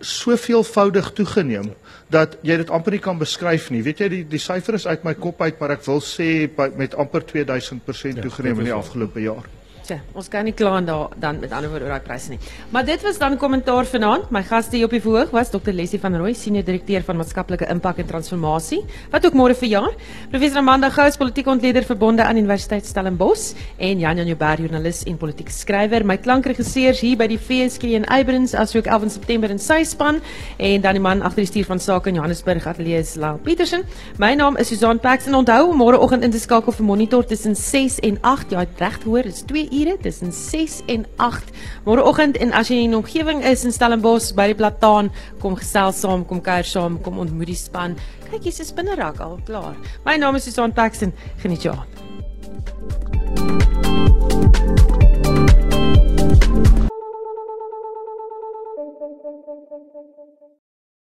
soveelvoudig toegeneem dat jy dit amper nie kan beskryf nie. Weet jy die die syfer is uit my kop uit, maar ek wil sê met amper 2000% ja, toegeneem in die afgelope jaar. Tja, ons kan nie kla daar dan met ander woorde oor daai pryse nie. Maar dit was dan kommentaar vanaand. My gaste hier op die verhoog was Dr. Leslie van Rooi, senior direkteur van maatskaplike impak en transformasie, wat ook môre verjaar. Professor Amanda Gous, politieke ontleder verbonde aan Universiteit Stellenbosch en Jan Jan Joubert, joernalis en politieke skrywer. My klankregisseurs hier by die VSK in Eybrins asook 11 September in sy span en dan die man agter die stuur van sake in Johannesburg ateljee is Lau Petersen. My naam is Susan Paxton. Onthou môreoggend in te skakel vir monitor tussen 6 en 8. Jy het reg gehoor, dis 2 ure tussen 6 en 8 môreoggend en as jy in die omgewing is in Stellenbosch by die plataan kom gesels saam kom kuier saam kom ontmoet die span. Kyk jy's 'n spinnerak al klaar. My naam is Susan Paxton. Geniet jou aand